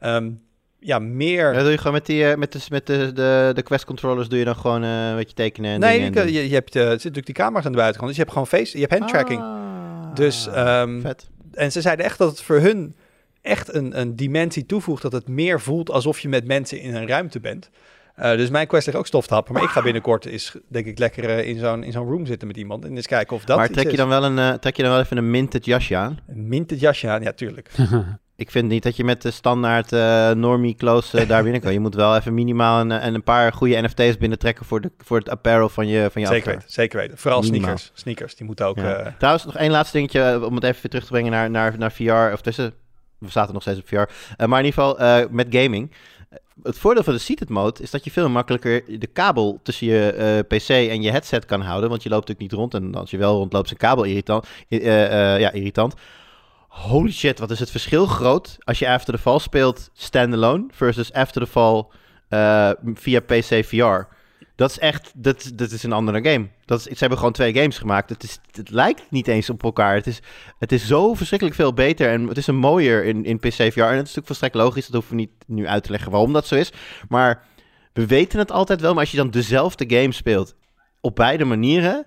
um, ja, meer...
Ja, doe je gewoon met, die, uh, met, de, met de, de, de Quest controllers doe je dan gewoon uh, wat je tekenen en
Nee, je, je, je hebt, uh, er zitten natuurlijk die camera's aan de buitenkant. Dus je hebt gewoon face, je hebt handtracking.
Ah,
dus, um,
vet.
En ze zeiden echt dat het voor hun echt een, een dimensie toevoegt. Dat het meer voelt alsof je met mensen in een ruimte bent. Eh, dus mijn quest ligt ook stof te happen. Maar ik ga binnenkort is, denk ik, lekker eh, in zo'n in zo'n room zitten met iemand. En eens kijken of dat
maar trek je,
is.
dan wel een, eh, trek je dan wel even een minted jasje aan?
Een minted jasje aan? Ja, tuurlijk.
Ik vind niet dat je met de standaard eh, normie close eh, daar binnen kan. Je moet wel even minimaal een, en een paar goede NFT's binnentrekken voor, de, voor het apparel van je, van je
Zeker weten, zeker weten. Vooral
Minimaal.
sneakers. Sneakers, die moeten ook...
Ja. Trouwens, nog één laatste dingetje om het even weer terug te brengen naar, naar, naar VR. Of tussen, we zaten nog steeds op VR. Eh, maar in ieder geval eh, met gaming. Het voordeel van de seated mode is dat je veel makkelijker de kabel tussen je eh, PC en je headset kan houden. Want je loopt natuurlijk niet rond. En als je wel rondloopt, is een kabel irritant. Eh, eh, ja, irritant. Holy shit, wat is het verschil groot als je After the Fall speelt standalone versus After the Fall via PC VR. Dat is echt, dat, dat is een andere game. Dat is, ze hebben gewoon twee games gemaakt. Het, is, het lijkt niet eens op elkaar. Het is, het is zo verschrikkelijk veel beter en het is een mooier in, in PC VR. En het is natuurlijk volstrekt logisch, dat hoeven we niet nu uit te leggen waarom dat zo is. Maar we weten het altijd wel, maar als je dan dezelfde game speelt op beide manieren,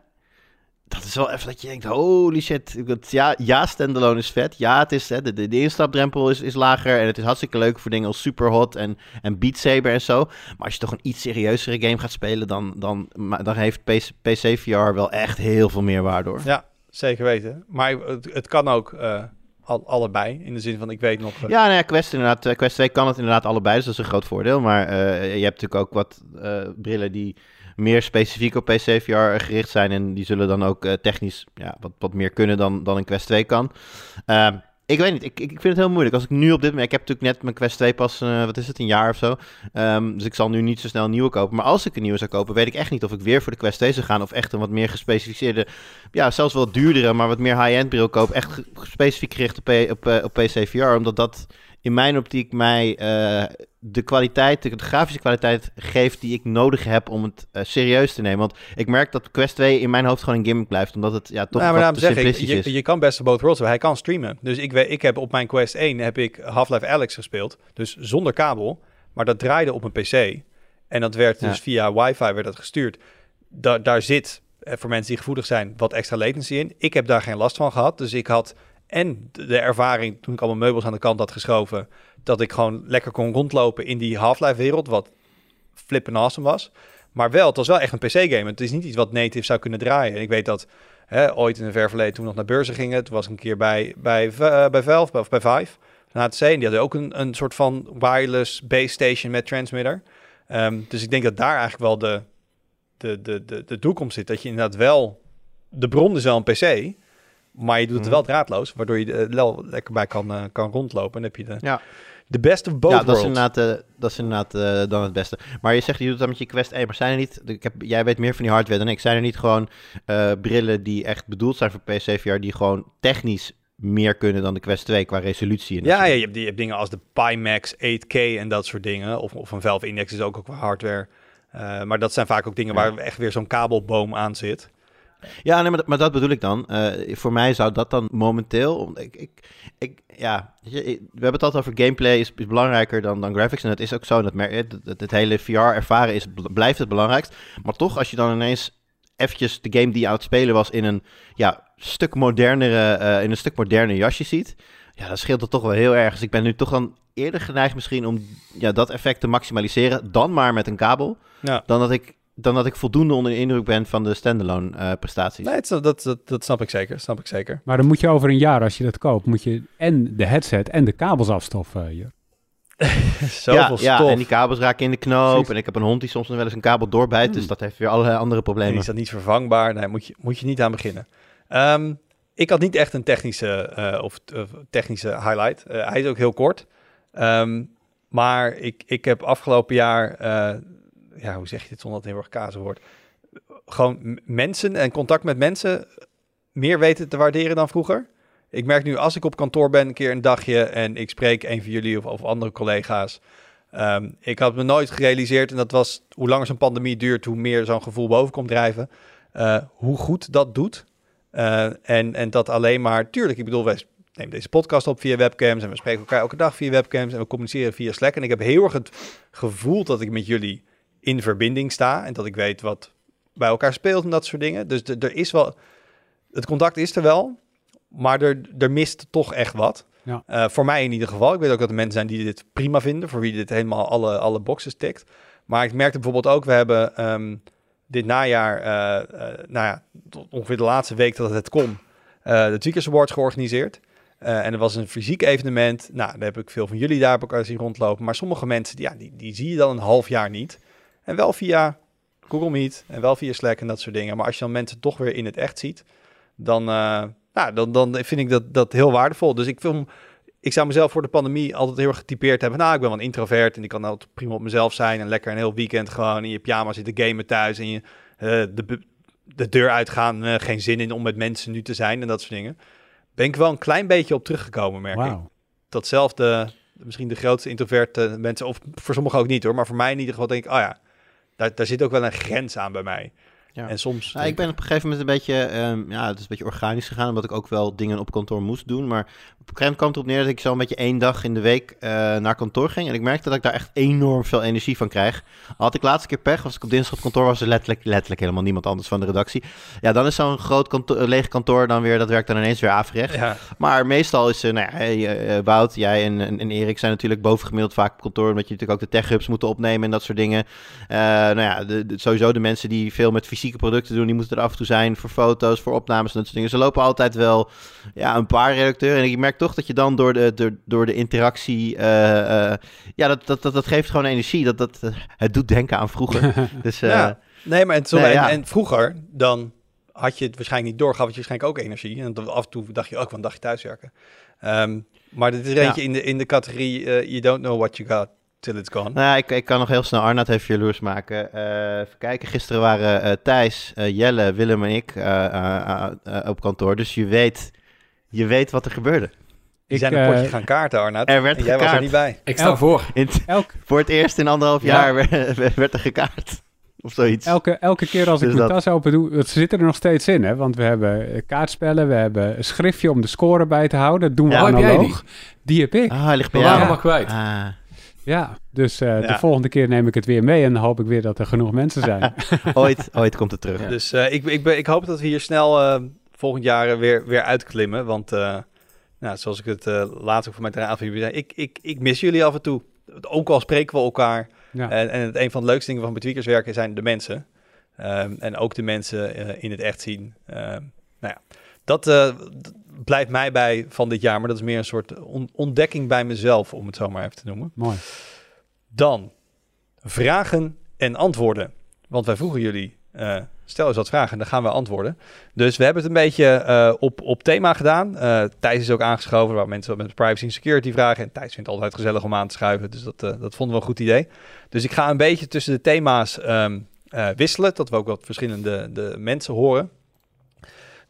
dat is wel even dat je denkt, holy shit. Dat- Ja, ja standalone is vet. Ja, het is, hè, de, de, de instapdrempel is, is lager en het is hartstikke leuk voor dingen als Superhot en, en Beat Saber en zo. Maar als je toch een iets serieuzere game gaat spelen, dan, dan, maar dan heeft PC, PC VR wel echt heel veel meer waarde hoor.
ja, zeker weten. Maar het, het kan ook al, allebei. In de zin van, ik weet nog... eh,
Ja, nou ja, Quest, inderdaad, eh, Quest 2 kan het inderdaad allebei, dus dat is een groot voordeel. Maar je hebt natuurlijk ook wat brillen die meer specifiek op PC VR gericht zijn. En die zullen dan ook eh, technisch ja, wat, wat meer kunnen dan, dan een Quest 2 kan. Ehm, ik weet niet, ik, ik vind het heel moeilijk. Als ik nu op dit moment, ik heb natuurlijk net mijn Quest 2 pas, eh, wat is het, een jaar of zo. Ehm, dus ik zal nu niet zo snel een nieuwe kopen. Maar als ik een nieuwe zou kopen, weet ik echt niet of ik weer voor de Quest 2 zou gaan. Of echt een wat meer gespecificeerde, ja, zelfs wel duurdere, maar wat meer high-end bril kopen. Echt specifiek gericht op, op, eh, op PC VR. Omdat dat in mijn optiek mij eh, de kwaliteit, de, grafische kwaliteit geeft die ik nodig heb om het eh, serieus te nemen. Want ik merk dat Quest 2 in mijn hoofd gewoon een gimmick blijft. Omdat het ja, toch
nou, maar
wat te
zeg ik,
simplistisch is.
je, je kan best both worlds hebben. Hij kan streamen. Dus ik, ik heb op mijn Quest 1 heb ik Half-Life Alex gespeeld. Dus zonder kabel. Maar dat draaide op een PC. En dat werd dus
Ja.
via wifi werd dat gestuurd. Da daar zit, eh, voor mensen die gevoelig zijn, wat extra latency in. Ik heb daar geen last van gehad. Dus ik had en de ervaring toen ik al mijn meubels aan de kant had geschoven... dat ik gewoon lekker kon rondlopen in die Half-Life wereld... wat flippin' awesome was. Maar wel, het was wel echt een PC-game. Het is niet iets wat native zou kunnen draaien. En ik weet dat hè, ooit in een ver verleden, toen we nog naar beurzen gingen... toen was een keer bij, bij, eh, bij Valve, of bij Vive, van HTC... en die hadden ook een, een soort van wireless base station met transmitter. Ehm, dus ik denk dat daar eigenlijk wel de, de, de, de, de toekomst zit. Dat je inderdaad wel... De bron is wel een PC... Maar je doet het
Mhm.
wel draadloos, waardoor je er wel lekker bij kan, eh, kan rondlopen. En dan heb je de,
Ja.
de best of both
ja, dat is inderdaad, eh, dat is inderdaad eh, dan het beste. Maar je zegt, je doet dat met je Quest 1, maar zijn er niet... Ik heb, jij weet meer van die hardware dan ik. Zijn er niet gewoon eh, brillen die echt bedoeld zijn voor PC VR... die gewoon technisch meer kunnen dan de Quest 2 qua resolutie? En
Ja, ja je, hebt, je hebt dingen als de Pimax 8K en dat soort dingen. Of, of een Valve Index is ook, ook wel hardware. Eh, maar dat zijn vaak ook dingen
Ja.
waar echt weer zo'n kabelboom aan zit.
Ja, nee, maar, dat- maar dat bedoel ik dan. Eh, voor mij zou dat dan momenteel... om- Ik, ik, ik, ja, we hebben het altijd over gameplay is, is belangrijker dan, dan graphics. En dat is ook zo. Dat, het, het, het hele VR ervaren is, bl- blijft het belangrijkst. Maar toch, als je dan ineens eventjes de game die je aan het spelen was... in een ja, stuk modernere, eh, in een stuk moderner jasje ziet... Ja, dat scheelt het toch wel heel erg. Dus ik ben nu toch dan eerder geneigd misschien om ja, dat effect te maximaliseren... dan maar met een kabel,
Ja.
dan dat ik... Dan dat ik voldoende onder de indruk ben van de standalone eh, prestaties.
Nee, het, is- dat, dat, dat snap ik zeker. Snap ik zeker.
Maar dan moet je over een jaar, als je dat koopt, moet je en de headset en de kabels afstoffen. hier.
Zoveel
ja,
stof.
ja, en die kabels raken in de knoop.
Precies.
En ik heb een hond die soms nog wel eens een kabel doorbijt.
Hmm.
Dus dat heeft weer allerlei andere
En
problemen.
is dat niet vervangbaar? Nee, moet je, moet je niet aan beginnen. Ehm, ik had niet echt een technische, eh, of, of technische highlight. Eh, hij is ook heel kort. Ehm, maar ik, ik heb afgelopen jaar, eh, ja, hoe zeg je dit zonder dat het heel erg kazen wordt? Gewoon mensen en contact met mensen meer weten te waarderen dan vroeger. Ik merk nu als ik op kantoor ben, een keer een dagje en ik spreek een van jullie of, of andere collega's. Ehm, ik had me nooit gerealiseerd, en dat was hoe langer zo'n pandemie duurt, hoe meer zo'n gevoel boven komt drijven. eh, hoe goed dat doet. Eh, en, en dat alleen maar, tuurlijk, ik bedoel, wij nemen deze podcast op via webcams en we spreken elkaar elke dag via webcams en we communiceren via Slack. En ik heb heel erg het gevoel dat ik met jullie in verbinding sta en dat ik weet wat bij elkaar speelt en dat soort dingen. Dus er- is wel, het contact is er wel, maar er, er mist toch echt wat.
Ja.
Eh, voor mij in ieder geval. Ik weet ook dat er mensen zijn die dit prima vinden, voor wie dit helemaal alle, alle boxes tikt. Maar ik merkte bijvoorbeeld ook, we hebben ehm, dit najaar, eh, eh, nou ja, ongeveer de laatste week dat het kon, de Tweakers Awards georganiseerd. En er was een fysiek evenement. Nou, daar heb ik veel van jullie daar op elkaar zien rondlopen. Maar sommige mensen, die, ja, die, die zie je dan een half jaar niet. En wel via Google Meet en wel via Slack en dat soort dingen. Maar als je dan mensen toch weer in het echt ziet, dan, eh, nou, dan, dan vind ik dat, dat heel waardevol. Dus ik film, ik zou mezelf voor de pandemie altijd heel erg getypeerd hebben. Nou, ik ben wel een introvert en ik kan altijd prima op mezelf zijn. En lekker een heel weekend gewoon in je pyjama zitten gamen thuis. En je eh, de, de deur uitgaan, eh, geen zin in om met mensen nu te zijn en dat soort dingen. Ben ik wel een klein beetje op teruggekomen, merk ik. Datzelfde, misschien de grootste introverte mensen, of voor sommigen ook niet hoor, maar voor mij in ieder geval denk ik, oh ja, daar, zit ook wel een grens aan bij mij.
Ja.
En soms...
Nou, ik ben op een gegeven moment een beetje, ehm, ja, het is een beetje organisch gegaan, omdat ik ook wel dingen op kantoor moest doen. Maar op een gegeven moment kwam het erop neer dat ik zo een beetje één dag in de week eh, naar kantoor ging. En ik merkte dat ik daar echt enorm veel energie van krijg. Al had ik laatste keer pech, was ik op dinsdag op kantoor, was er letterlijk, letterlijk helemaal niemand anders van de redactie. Ja, dan is zo'n groot kantoor, eh, leeg kantoor dan weer, dat werkt dan ineens weer averecht.
ja,
Maar meestal is, eh, nou ja, hey, Wout, jij en, en, en Erik zijn natuurlijk bovengemiddeld vaak op kantoor, omdat je natuurlijk ook de tech-hubs moeten opnemen en dat soort dingen. Nou ja, de, de- sowieso de mensen die veel met fysieke producten doen, die moeten er af en toe zijn voor foto's, voor opnames en dat soort dingen. Ze lopen altijd wel ja, een paar redacteuren en ik merk toch dat je dan door de, door, door de interactie, eh, eh, ja, dat, dat, dat, dat geeft gewoon energie. Dat, dat, eh, het doet denken aan vroeger. dus eh,
Ja. nee, maar en,
Nee,
en,
ja.
en vroeger, dan had je het waarschijnlijk niet door, gaf het je waarschijnlijk ook energie. En af en toe dacht je ook, wat een dagje thuiswerken. Ehm, maar dit is er
Ja.
eentje in de, in de categorie, you don't know what you got till it's gone.
Nou ja, ik, ik kan nog heel snel Arnoud even jaloers maken. Eh, even kijken, gisteren waren eh, Thijs, eh, Jelle, Willem en ik op kantoor. Dus je weet, je weet wat er gebeurde.
Die
Ik,
zijn een potje gaan kaarten, Arnoud.
Er werd
en jij was er niet bij.
Ik sta
Elk-
voor.
Het-
elk,
voor het eerst in anderhalf
Ja.
jaar werd, werd er gekaart. Of zoiets.
elke, elke keer als ik
Dus
mijn
dat-
tas open doe, dat zit er nog steeds in. Hè? Want we hebben kaartspellen, we hebben een schriftje om de score bij te houden. Dat doen we
Ja, heb jij
analoog. Die? heb ik.
Ah, hij ligt bij jou.
nog kwijt.
Ah.
Ja, dus eh,
Ja.
de volgende keer neem ik het weer mee en dan hoop ik weer dat er genoeg mensen zijn.
ooit, ooit komt het terug.
Ja.
Dus eh, ik, ik, ben- ik hoop dat we hier snel eh, volgend jaar weer, weer uitklimmen. Want eh, nou, zoals ik het eh laatst ook voor mijn terrein van jullie zei, ik, ik, ik mis jullie af en toe. Ook al spreken we elkaar.
Ja.
En, en het, een van de leukste dingen van Betweakers werken zijn de mensen. Ehm, en ook de mensen eh, in het echt zien. Ehm, nou ja, dat eh, blijft mij bij van dit jaar. Maar dat is meer een soort on- ontdekking bij mezelf, om het zo maar even te noemen.
Mooi.
Dan vragen en antwoorden. Want wij vroegen jullie, eh, stel eens wat vragen, dan gaan we antwoorden. Dus we hebben het een beetje eh, op, op thema gedaan. Eh Thijs is ook aangeschoven, waar mensen met privacy en security vragen. En Thijs vindt het altijd gezellig om aan te schuiven, dus dat, dat vonden we een goed idee. Dus ik ga een beetje tussen de thema's ehm, eh, wisselen, dat we ook wat verschillende de mensen horen.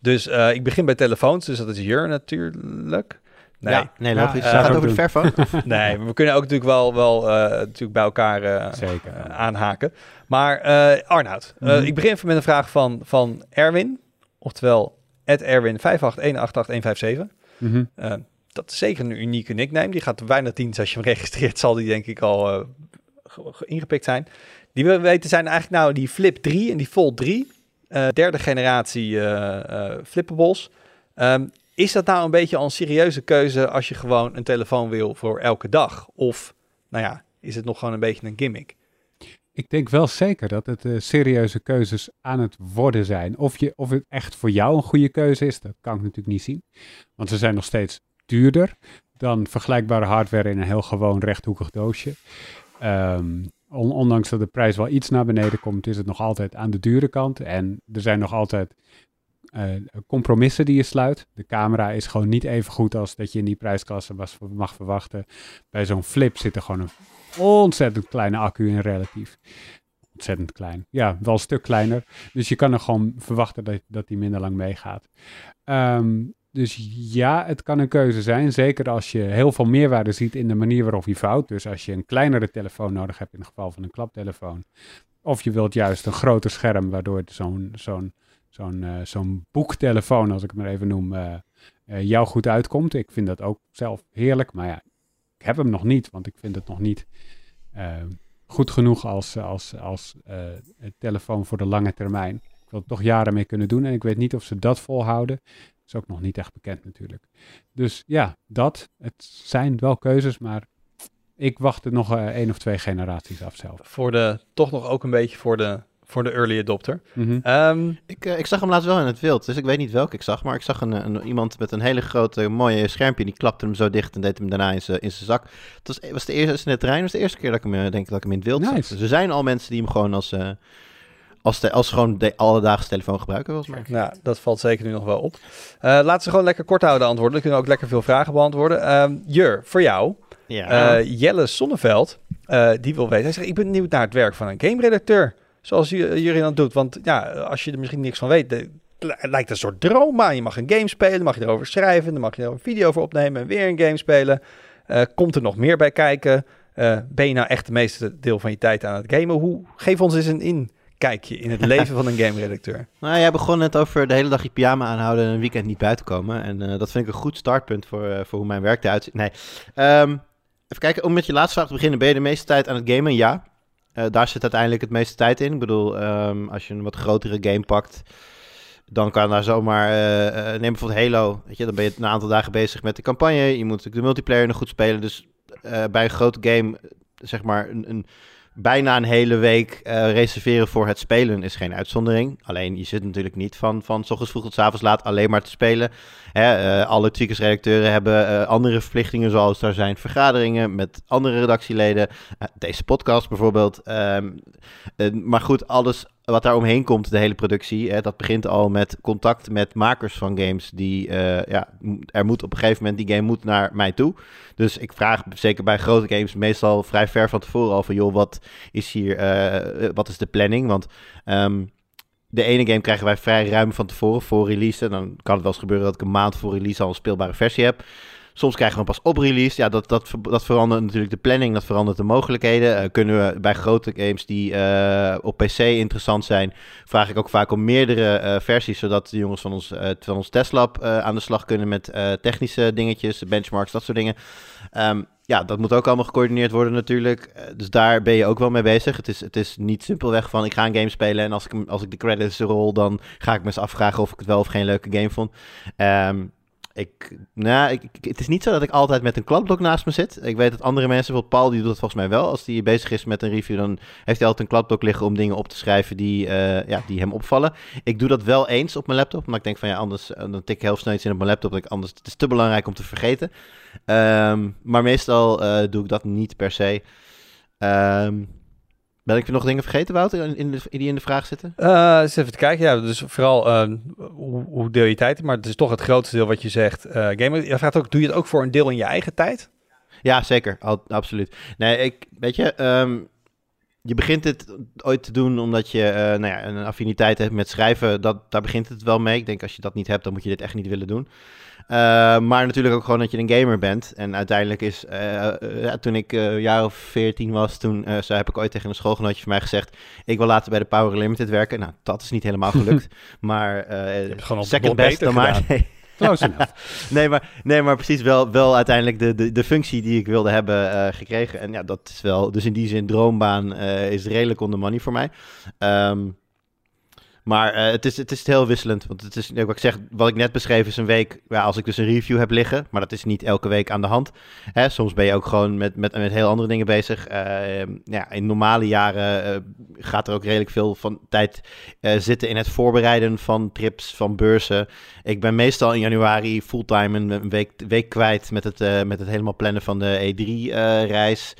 Dus eh, ik begin bij telefoons, dus dat is hier natuurlijk. Nee,
Ja, nee, logisch.
eh,
Het gaat
ook
over de verfoon.
nee, maar we kunnen ook natuurlijk wel, wel eh, natuurlijk bij elkaar
Zeker.
aanhaken. Maar eh Arnoud, eh,
Mhm.
ik begin even met een vraag van, van Erwin. Oftewel, Erwin 581885157.
Mhm.
Dat is zeker een unieke nickname. Die gaat bijna tien. Als je hem registreert, zal die denk ik al eh, ge- ge- ingepikt zijn. Die we weten zijn eigenlijk nou die Flip 3 en die Fold 3. Eh, derde generatie eh flippables. Ehm, is dat nou een beetje al een serieuze keuze als je gewoon een telefoon wil voor elke dag? Of, nou ja, is het nog gewoon een beetje een gimmick?
Ik denk wel zeker dat het serieuze keuzes aan het worden zijn. Of, je, of het echt voor jou een goede keuze is, dat kan ik natuurlijk niet zien. Want ze zijn nog steeds duurder dan vergelijkbare hardware in een heel gewoon rechthoekig doosje. On- ondanks dat de prijs wel iets naar beneden komt, is het nog altijd aan de dure kant. En er zijn nog altijd eh, compromissen die je sluit. De camera is gewoon niet even goed als dat je in die prijsklasse was, mag verwachten. Bij zo'n flip zit er gewoon een ontzettend kleine accu in relatief. Ontzettend klein. Ja, wel een stuk kleiner. Dus je kan er gewoon verwachten dat, dat die minder lang meegaat. Ehm, dus ja, het kan een keuze zijn. Zeker als je heel veel meerwaarde ziet in de manier waarop hij vouwt. Dus als je een kleinere telefoon nodig hebt in het geval van een klaptelefoon. Of je wilt juist een groter scherm waardoor zo'n zo'n zo'n eh, zo'n boektelefoon, als ik het maar even noem, eh, eh, jou goed uitkomt. Ik vind dat ook zelf heerlijk. Maar ja, ik heb hem nog niet, want ik vind het nog niet goed genoeg als, als, als telefoon voor de lange termijn. Ik wil toch jaren mee kunnen doen en ik weet niet of ze dat volhouden. Is ook nog niet echt bekend natuurlijk. Dus ja, dat. Het zijn wel keuzes, maar ik wacht er nog uh, één of twee generaties af zelf.
Voor de, toch nog ook een beetje voor de, voor de early adopter.
Mhm.
Ehm,
Ik, eh, ik zag hem laatst wel in het wild, dus ik weet niet welke ik zag. Maar ik zag een, een, iemand met een hele grote, mooie schermpje. Die klapte hem zo dicht en deed hem daarna in zijn in zijn zak. Het was, was de eerste, in het terrein was de eerste keer dat ik hem, eh, denk dat ik hem in het wild zag.
Nice.
Dus er zijn al mensen die hem gewoon als, eh, als, de, als gewoon de alledaagse telefoon gebruiken, volgens mij.
nou, dat valt zeker nu nog wel op. Eh, laten ze gewoon lekker kort houden antwoorden. Dan kunnen we ook lekker veel vragen beantwoorden. Ehm, Jur, voor jou.
Ja.
Eh, Jelle Sonneveld, eh, die wil weten. Hij zegt, ik ben benieuwd naar het werk van een game-redacteur. Zoals jullie dat doet. Want ja, als je er misschien niks van weet, de- het lijkt een soort droom aan. Je mag een game spelen, mag je erover schrijven, dan mag je er een video voor opnemen en weer een game spelen. Komt er nog meer bij kijken? Ben je nou echt de meeste deel van je tijd aan het gamen? Hoe, geef ons eens een inkijkje in het leven van een game-redacteur.
Nou, jij begon net over de hele dag je pyjama aanhouden en een weekend niet buiten komen. En eh, dat vind ik een goed startpunt voor, eh, voor hoe mijn werk eruit ziet. Nee. Ehm, even kijken, om met je laatste vraag te beginnen. Ben je de meeste tijd aan het gamen? Ja. Eh, daar zit uiteindelijk het meeste tijd in. Ik bedoel, ehm, als je een wat grotere game pakt, dan kan daar zomaar... neem bijvoorbeeld Halo. Weet je, dan ben je een aantal dagen bezig met de campagne. Je moet de multiplayer nog goed spelen. Dus bij een grote game, zeg maar, een... een bijna een hele week eh, reserveren voor het spelen is geen uitzondering. Alleen je zit natuurlijk niet van, van s ochtends vroeg tot s avonds laat alleen maar te spelen. Hè, eh, alle redacteuren hebben eh, andere verplichtingen, zoals daar zijn vergaderingen met andere redactieleden. Eh, deze podcast bijvoorbeeld. Ehm, eh, maar goed, alles wat daar omheen komt, de hele productie, hè, dat begint al met contact met makers van games. Die, ja, er moet op een gegeven moment, die game moet naar mij toe. Dus ik vraag zeker bij grote games meestal vrij ver van tevoren al van, joh, wat is hier, wat is de planning? Want ehm, de ene game krijgen wij vrij ruim van tevoren voor release. Dan kan het wel eens gebeuren dat ik een maand voor release al een speelbare versie heb. Soms krijgen we pas op release. Ja, dat, dat, dat verandert natuurlijk de planning, dat verandert de mogelijkheden. Eh, kunnen we bij grote games die eh, op PC interessant zijn, vraag ik ook vaak om meerdere eh, versies, zodat de jongens van ons, van ons testlab aan de slag kunnen met technische dingetjes, benchmarks, dat soort dingen. Ehm, ja, dat moet ook allemaal gecoördineerd worden natuurlijk. Eh, dus daar ben je ook wel mee bezig. Het is, het is niet simpelweg van ik ga een game spelen en als ik, als ik de credits rol, dan ga ik me eens afvragen of ik het wel of geen leuke game vond. Ehm, ik, nou, ik, het is niet zo dat ik altijd met een kladblok naast me zit. Ik weet dat andere mensen, bijvoorbeeld Paul, die doet dat volgens mij wel. Als hij bezig is met een review, dan heeft hij altijd een kladblok liggen om dingen op te schrijven die, eh, ja, die hem opvallen. Ik doe dat wel eens op mijn laptop, omdat ik denk van ja, anders eh, dan tik ik heel snel iets in op mijn laptop. Dat ik anders, het is te belangrijk om te vergeten. Ehm, maar meestal eh, doe ik dat niet per se. Ehm, ben ik nog dingen vergeten, Wouter, in, in de, die in de vraag zitten?
Eh, eens even te kijken. Ja, dus vooral eh, hoe, hoe deel je tijd in? Maar het is toch het grootste deel wat je zegt. eh gamen. Je vraagt ook, doe je het ook voor een deel in je eigen tijd?
Ja, zeker. Al, absoluut. Nee, ik, weet je, ehm, je begint dit ooit te doen omdat je nou ja, een affiniteit hebt met schrijven. Dat, daar begint het wel mee. Ik denk als je dat niet hebt, dan moet je dit echt niet willen doen. Eh, maar natuurlijk ook gewoon dat je een gamer bent. En uiteindelijk is, eh, eh, ja, toen ik een jaar of veertien was, toen zo heb ik ooit tegen een schoolgenootje van mij gezegd, ik wil later bij de Power Limited werken. Nou, dat is niet helemaal gelukt. maar second best dan maar. Nee. Nee, maar, nee, maar precies wel, wel uiteindelijk de, de, de functie die ik wilde hebben gekregen. En ja, dat is wel, dus in die zin, droombaan is redelijk on the money voor mij. Ehm, maar eh, het, is, het is heel wisselend. Want het is, wat ik zeg, wat ik net beschreef is een week, ja, als ik dus een review heb liggen. Maar dat is niet elke week aan de hand. Hè, soms ben je ook gewoon met, met, met heel andere dingen bezig. Eh, ja, in normale jaren eh, gaat er ook redelijk veel van tijd eh, zitten in het voorbereiden van trips, van beurzen. Ik ben meestal in januari fulltime een, week, week kwijt met het, met het helemaal plannen van de E3-reis.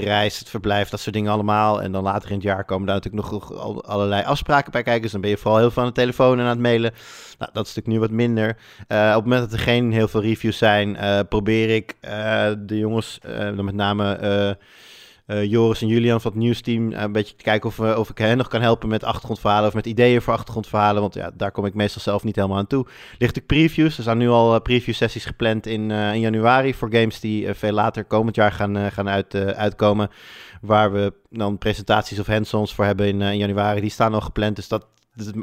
De reis, het verblijf, dat soort dingen allemaal. En dan later in het jaar komen daar natuurlijk nog al- allerlei afspraken bij kijken. Dus dan ben je vooral heel veel aan de telefoon en aan het mailen. Nou, dat is natuurlijk nu wat minder. Eh, op het moment dat er geen heel veel reviews zijn, eh, probeer ik eh, de jongens, dan met name Joris en Julian van het nieuwsteam, eh, een beetje te kijken of, we, of ik hen nog kan helpen met achtergrondverhalen of met ideeën voor achtergrondverhalen. Want ja, daar kom ik meestal zelf niet helemaal aan toe. Ligt ook previews. Er zijn nu al eh, preview sessies gepland in, eh, in januari voor games die eh, veel later komend jaar gaan, eh, gaan uit, eh, uitkomen. Waar we dan presentaties of hands-ons voor hebben in, eh, in januari. Die staan al gepland. Dus dat,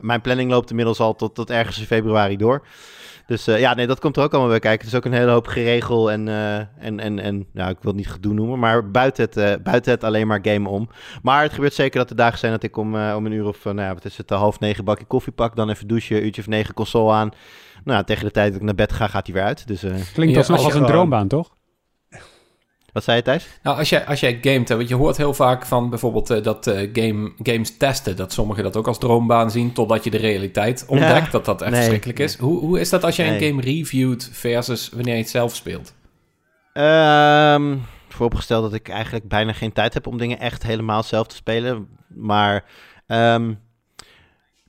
mijn planning loopt inmiddels al tot, tot ergens in februari door. Dus eh, ja, nee, dat komt er ook allemaal bij kijken. Het is ook een hele hoop geregel en, eh, en, en, en nou, ik wil het niet gedoe noemen, maar buiten het, eh, buiten het alleen maar game om. Maar het gebeurt zeker dat er dagen zijn dat ik om, eh, om een uur of, nou ja, wat is het, half negen bakje koffie pak, dan even douchen, uurtje of negen console aan. Nou, ja, tegen de tijd dat ik naar bed ga, gaat hij weer uit. Dus eh,
Klinkt
Ja, als
als een
gewoon-
droombaan, toch?
Wat zei je, Thijs?
Nou, als jij, als jij gamet, hè, want je hoort heel vaak van bijvoorbeeld eh, dat eh, game, games testen, dat sommigen dat ook als droombaan zien, totdat je de realiteit ontdekt,
Ja.
dat dat echt
Nee.
verschrikkelijk is. Hoe, hoe is dat als jij een game reviewt versus wanneer je het zelf speelt?
Ehm vooropgesteld dat ik eigenlijk bijna geen tijd heb om dingen echt helemaal zelf te spelen. Maar ehm,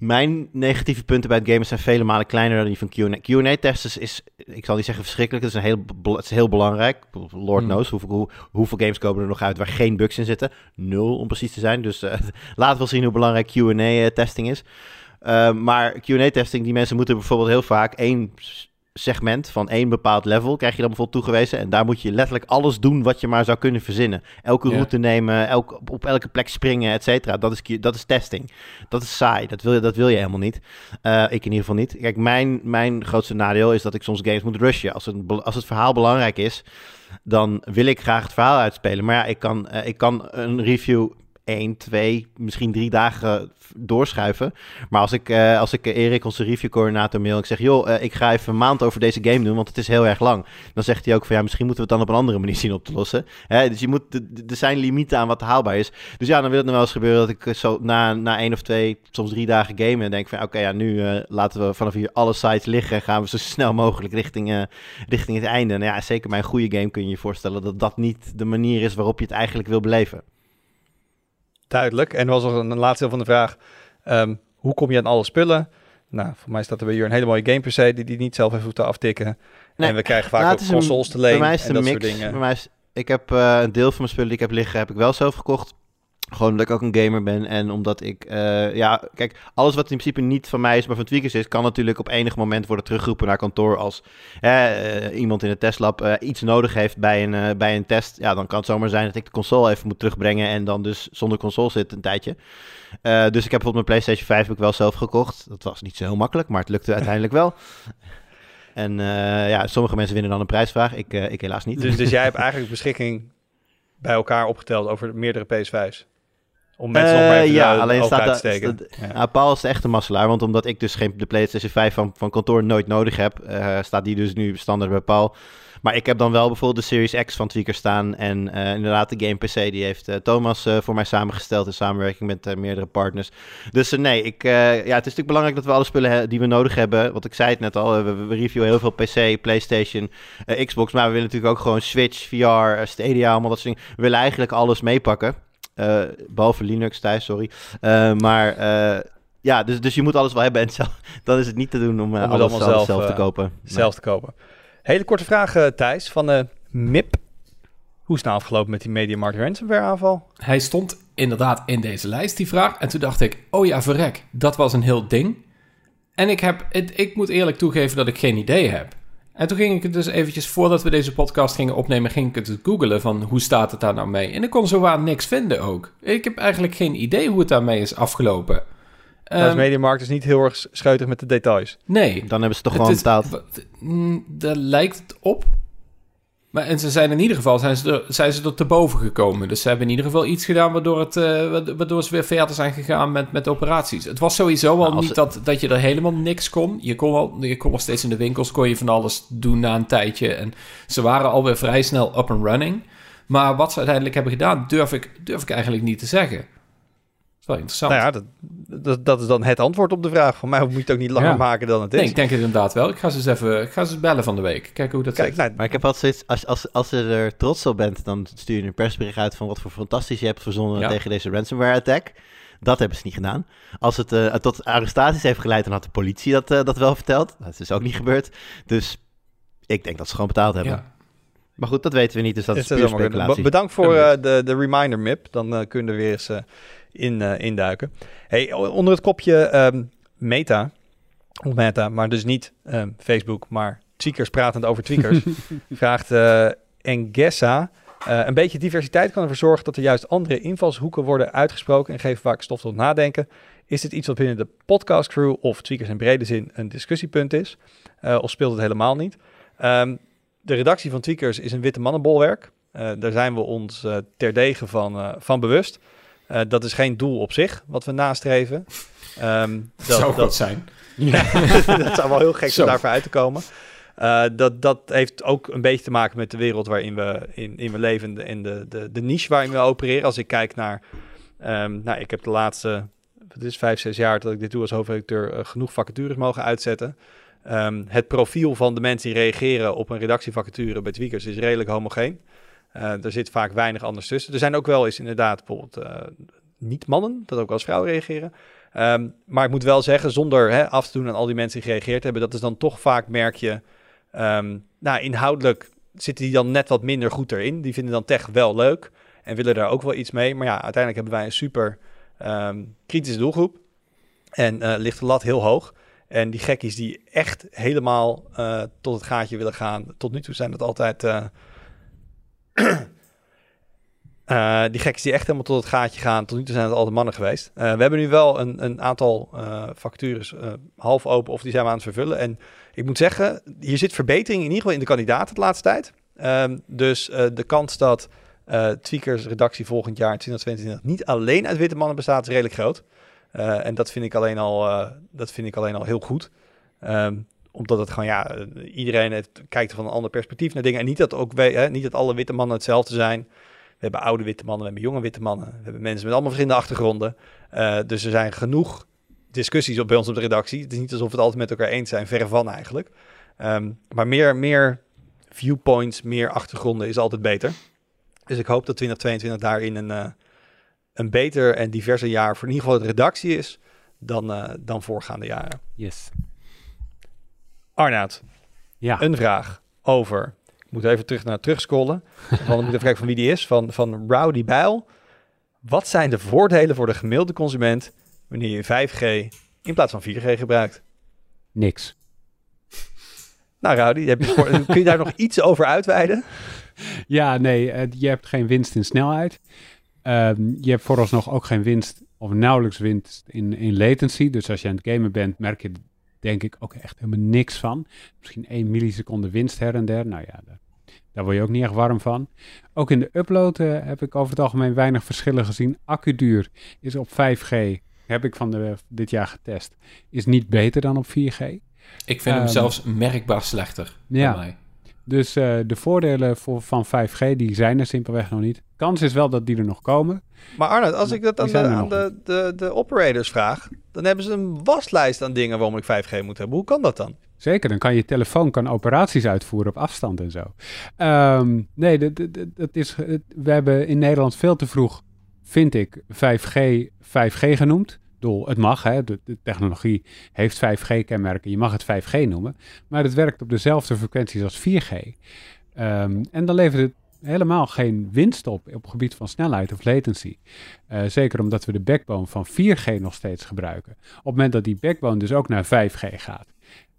mijn negatieve punten bij het gamen zijn vele malen kleiner dan die van Q&A. Q&A-tests is, ik zal niet zeggen verschrikkelijk, het is, een heel, het is heel belangrijk. Lord
Hmm.
knows hoeveel, hoe, hoeveel games komen er nog uit waar geen bugs in zitten. Nul om precies te zijn. Dus eh, laten we zien hoe belangrijk Q&A-testing is. Uh, maar Q&A-testing, die mensen moeten bijvoorbeeld heel vaak één segment van één bepaald level krijg je dan bijvoorbeeld toegewezen. En daar moet je letterlijk alles doen wat je maar zou kunnen verzinnen. Elke route nemen, elk, op, elke plek springen, et cetera. Dat is, dat is testing. Dat is saai. Dat wil, je- dat wil je helemaal niet. Eh, ik in ieder geval niet. Kijk, mijn, mijn grootste nadeel is dat ik soms games moet rushen. Als het, als het verhaal belangrijk is, dan wil ik graag het verhaal uitspelen. Maar ja, ik kan, eh, ik kan een review 1, 2, misschien drie dagen doorschuiven. Maar als ik, eh, als ik eh, Erik, onze reviewcoördinator, mail ik zeg... joh, eh, ik ga even een maand over deze game doen, want het is heel erg lang. Dan zegt hij ook van ja, misschien moeten we het dan op een andere manier zien op te lossen. Hè, dus je moet, er zijn limieten aan wat haalbaar is. Dus ja, dan wil het nog wel eens gebeuren dat ik eh, zo na, na één of twee, soms drie dagen gamen... en denk van oké, ja, nu eh, laten we vanaf hier alle sites liggen... en gaan we zo snel mogelijk richting, eh, richting het einde. Nou ja, zeker bij een goede game kun je je voorstellen dat dat niet de manier is waarop je het eigenlijk wil beleven.
Duidelijk. En er was nog een, laatste deel van de vraag. ehm, hoe kom je aan alle spullen? Nou, voor mij staat er bij hier een hele mooie game per se... die die niet zelf even hoeft te aftikken.
Nee,
en we krijgen vaak
nou,
ook
een-
consoles te
Bij
leen
mij is het
en dat
mix.
soort dingen.
Bij mij is, ik heb eh, een deel van mijn spullen die ik heb liggen, heb ik wel zelf gekocht. Gewoon omdat ik ook een gamer ben en omdat ik, eh, ja, kijk, alles wat in principe niet van mij is, maar van Tweakers is, kan natuurlijk op enig moment worden teruggeroepen naar kantoor als eh, iemand in het testlab eh, iets nodig heeft bij een, bij een test. Ja, dan kan het zomaar zijn dat ik de console even moet terugbrengen en dan dus zonder console zit een tijdje. Dus ik heb bijvoorbeeld mijn PlayStation 5 heb ik wel zelf gekocht. Dat was niet zo heel makkelijk, maar het lukte uiteindelijk wel. En ja, sommige mensen winnen dan een prijsvraag. Ik, ik helaas niet.
Dus, dus jij hebt eigenlijk beschikking bij elkaar opgeteld over meerdere PS5's. Om mensen nog maar
Eh,
even
ja, alleen staat
te steken. Ja.
Nou, Paul is de echte masselaar, want omdat ik dus geen de PlayStation 5 van, van kantoor nooit nodig heb, eh, staat die dus nu standaard bij Paul. Maar ik heb dan wel bijvoorbeeld de Series X van Tweaker staan en eh, inderdaad de Game PC, die heeft Thomas voor mij samengesteld in samenwerking met meerdere partners. Dus nee, ik, ja, het is natuurlijk belangrijk dat we alle spullen die we nodig hebben, want ik zei het net al, we, we reviewen heel veel PC, PlayStation, Xbox, maar we willen natuurlijk ook gewoon Switch, VR, Stadia, allemaal dat soort dingen. We willen eigenlijk alles meepakken. Eh, behalve Linux thuis, sorry. Eh, maar eh, ja, dus, dus je moet alles wel hebben. En zelf, dan is het niet te doen om, alles,
allemaal
alles
zelf,
zelf, te kopen.
Zelf te kopen. Hele korte vraag, eh, Thijs, van eh MIP. Hoe is het nou afgelopen met die MediaMarkt ransomware aanval?
Hij stond inderdaad in deze lijst, die vraag. En toen dacht ik, oh ja, verrek, dat was een heel ding. En ik, heb, het, ik moet eerlijk toegeven dat ik geen idee heb. En toen ging ik het dus eventjes, voordat we deze podcast gingen opnemen, ging ik het googelen van hoe staat het daar nou mee. En ik kon zowaar niks vinden ook. Ik heb eigenlijk geen idee hoe het daarmee is afgelopen.
nou,
Ehm,
MediaMarkt is niet heel erg scheutig met de details.
nee.
Dan hebben ze toch
Het
gewoon betaald.
w- mm, Daar lijkt het op. Maar en ze zijn in ieder geval zijn ze, er, zijn ze er te boven gekomen. Dus ze hebben in ieder geval iets gedaan waardoor, het, eh, wa- waardoor ze weer verder zijn gegaan met, met operaties. Het was sowieso al
Nou,
niet dat, dat je er helemaal niks kon. Je kon, al, je kon nog steeds in de winkels, kon je van alles doen na een tijdje. En ze waren alweer vrij snel up and running. Maar wat ze uiteindelijk hebben gedaan, durf ik, durf ik eigenlijk niet te zeggen. Dat is wel interessant.
Nou ja, dat, dat, dat is dan het antwoord op de vraag. Van mij moet je het ook niet langer
Ja.
maken dan het is.
nee, ik denk het inderdaad wel. Ik ga ze eens even ik ga ze eens bellen van de week. Kijken hoe dat
Kijk,
zit.
nou,
Maar ik heb altijd zoiets, als, als, als je er trots op bent, dan stuur je een persbericht uit van wat voor fantastisch je hebt verzonnen
Ja.
tegen deze ransomware attack. Dat hebben ze niet gedaan. Als het eh, tot arrestaties heeft geleid, dan had de politie dat, eh, dat wel verteld. Dat is ook niet gebeurd. Dus ik denk dat ze gewoon betaald hebben.
Ja.
Maar goed, dat weten we niet, dus dat is
Is
puur
Bedankt voor eh, de, de reminder, Mip. Dan kunnen we er weer eens eh, in, eh, induiken. Hey, onder het kopje ehm, Meta, of Meta, maar dus niet ehm, Facebook, maar tweakers pratend over tweakers, vraagt eh Engessa... eh, een beetje diversiteit kan ervoor zorgen dat er juist andere invalshoeken worden uitgesproken en geven vaak stof tot nadenken. Is dit iets wat binnen de podcastcrew of tweakers in brede zin een discussiepunt is? Of speelt het helemaal niet? Ehm, de redactie van Tweakers is een witte mannenbolwerk. Daar zijn we ons terdege van, van bewust. Eh, dat is geen doel op zich wat we nastreven. Ehm,
Dat zou
dat,
goed zijn.
dat zou wel heel gek zijn daarvoor uit te komen. Uh, dat, dat heeft ook een beetje te maken met de wereld waarin we, in, in we leven en de, de, de niche waarin we opereren. Als ik kijk naar, um, nou, ik heb de laatste, het is vijf, zes jaar dat ik dit doe als hoofdredacteur, uh, genoeg vacatures mogen uitzetten. Um, het profiel van de mensen die reageren op een redactievacature bij Tweakers is redelijk homogeen. Uh, er zit vaak weinig anders tussen. Er zijn ook wel eens inderdaad bijvoorbeeld niet mannen, dat ook als vrouwen reageren. Um, maar ik moet wel zeggen, zonder hè, af te doen aan al die mensen die gereageerd hebben, dat is dan toch vaak merk je, um, nou inhoudelijk zitten die dan net wat minder goed erin. Die vinden dan tech wel leuk en willen daar ook wel iets mee. Maar ja, uiteindelijk hebben wij een super um, kritische doelgroep en uh, ligt de lat heel hoog. En die gekkies die echt helemaal tot het gaatje willen gaan, tot nu toe zijn dat altijd... Uh, die gekkies die echt helemaal tot het gaatje gaan. Tot nu toe zijn het altijd mannen geweest. Uh, we hebben nu wel een, een aantal uh, vacatures half open of die zijn we aan het vervullen. En ik moet zeggen, hier zit verbetering in ieder geval in de kandidaten de laatste tijd. Um, dus de kans dat Tweakers redactie volgend jaar 2022 niet alleen uit witte mannen bestaat is redelijk groot. en dat vind ik alleen al, dat vind ik alleen al heel goed. Um, omdat het gewoon, ja, iedereen kijkt van een ander perspectief naar dingen. En niet dat, ook, hè, niet dat alle witte mannen hetzelfde zijn. We hebben oude witte mannen, we hebben jonge witte mannen. We hebben mensen met allemaal verschillende achtergronden. Uh, dus er zijn genoeg discussies op, bij ons op de redactie. Het is niet alsof we het altijd met elkaar eens zijn, verre van eigenlijk. Um, maar meer, meer viewpoints, meer achtergronden is altijd beter. Dus ik hoop dat 2022 daarin een, uh, een beter en diverser jaar voor in ieder geval de redactie is dan, uh, dan voorgaande jaren.
Yes.
Arnaud,
ja.
een vraag over moet even terug naar terugscrollen. Van, moet even kijken van wie die is. Van, van Rowdy Bijl. Wat zijn de voordelen voor de gemiddelde consument wanneer je 5G in plaats van 4G gebruikt?
Niks.
Nou, Rowdy, heb je, kun je daar nog iets over uitweiden?
Ja, nee, uh, je hebt geen winst in snelheid. Uh, je hebt vooralsnog ook geen winst of nauwelijks winst in, in latency. Dus als je aan het gamen bent, merk je denk ik ook echt helemaal niks van. Misschien 1 milliseconde winst her en der. Nou ja, daar word je ook niet echt warm van. Ook in de upload uh, heb ik over het algemeen weinig verschillen gezien. Accuduur is op 5G, heb ik van de, dit jaar getest, is niet beter dan op 4G.
Ik vind um, hem zelfs merkbaar slechter ja. mij.
Dus uh, de voordelen voor, van 5G, die zijn er simpelweg nog niet. Kans is wel dat die er nog komen.
Maar Arnold, als ik dat aan, de, aan de, de, de, operators vraag, dan hebben ze een waslijst aan dingen waarom ik 5G moet hebben. Hoe kan dat dan?
Zeker, dan kan je telefoon kan operaties uitvoeren op afstand en zo. Um, nee, dat, dat, dat is, we hebben in Nederland veel te vroeg, vind ik, 5G 5G genoemd. Doel, het mag, hè, de, de technologie heeft 5G-kenmerken, je mag het 5G noemen, maar het werkt op dezelfde frequenties als 4G. Um, en dan levert het helemaal geen winst op op het gebied van snelheid of latency. Uh, zeker omdat we de backbone van 4G nog steeds gebruiken. Op het moment dat die backbone dus ook naar 5G gaat,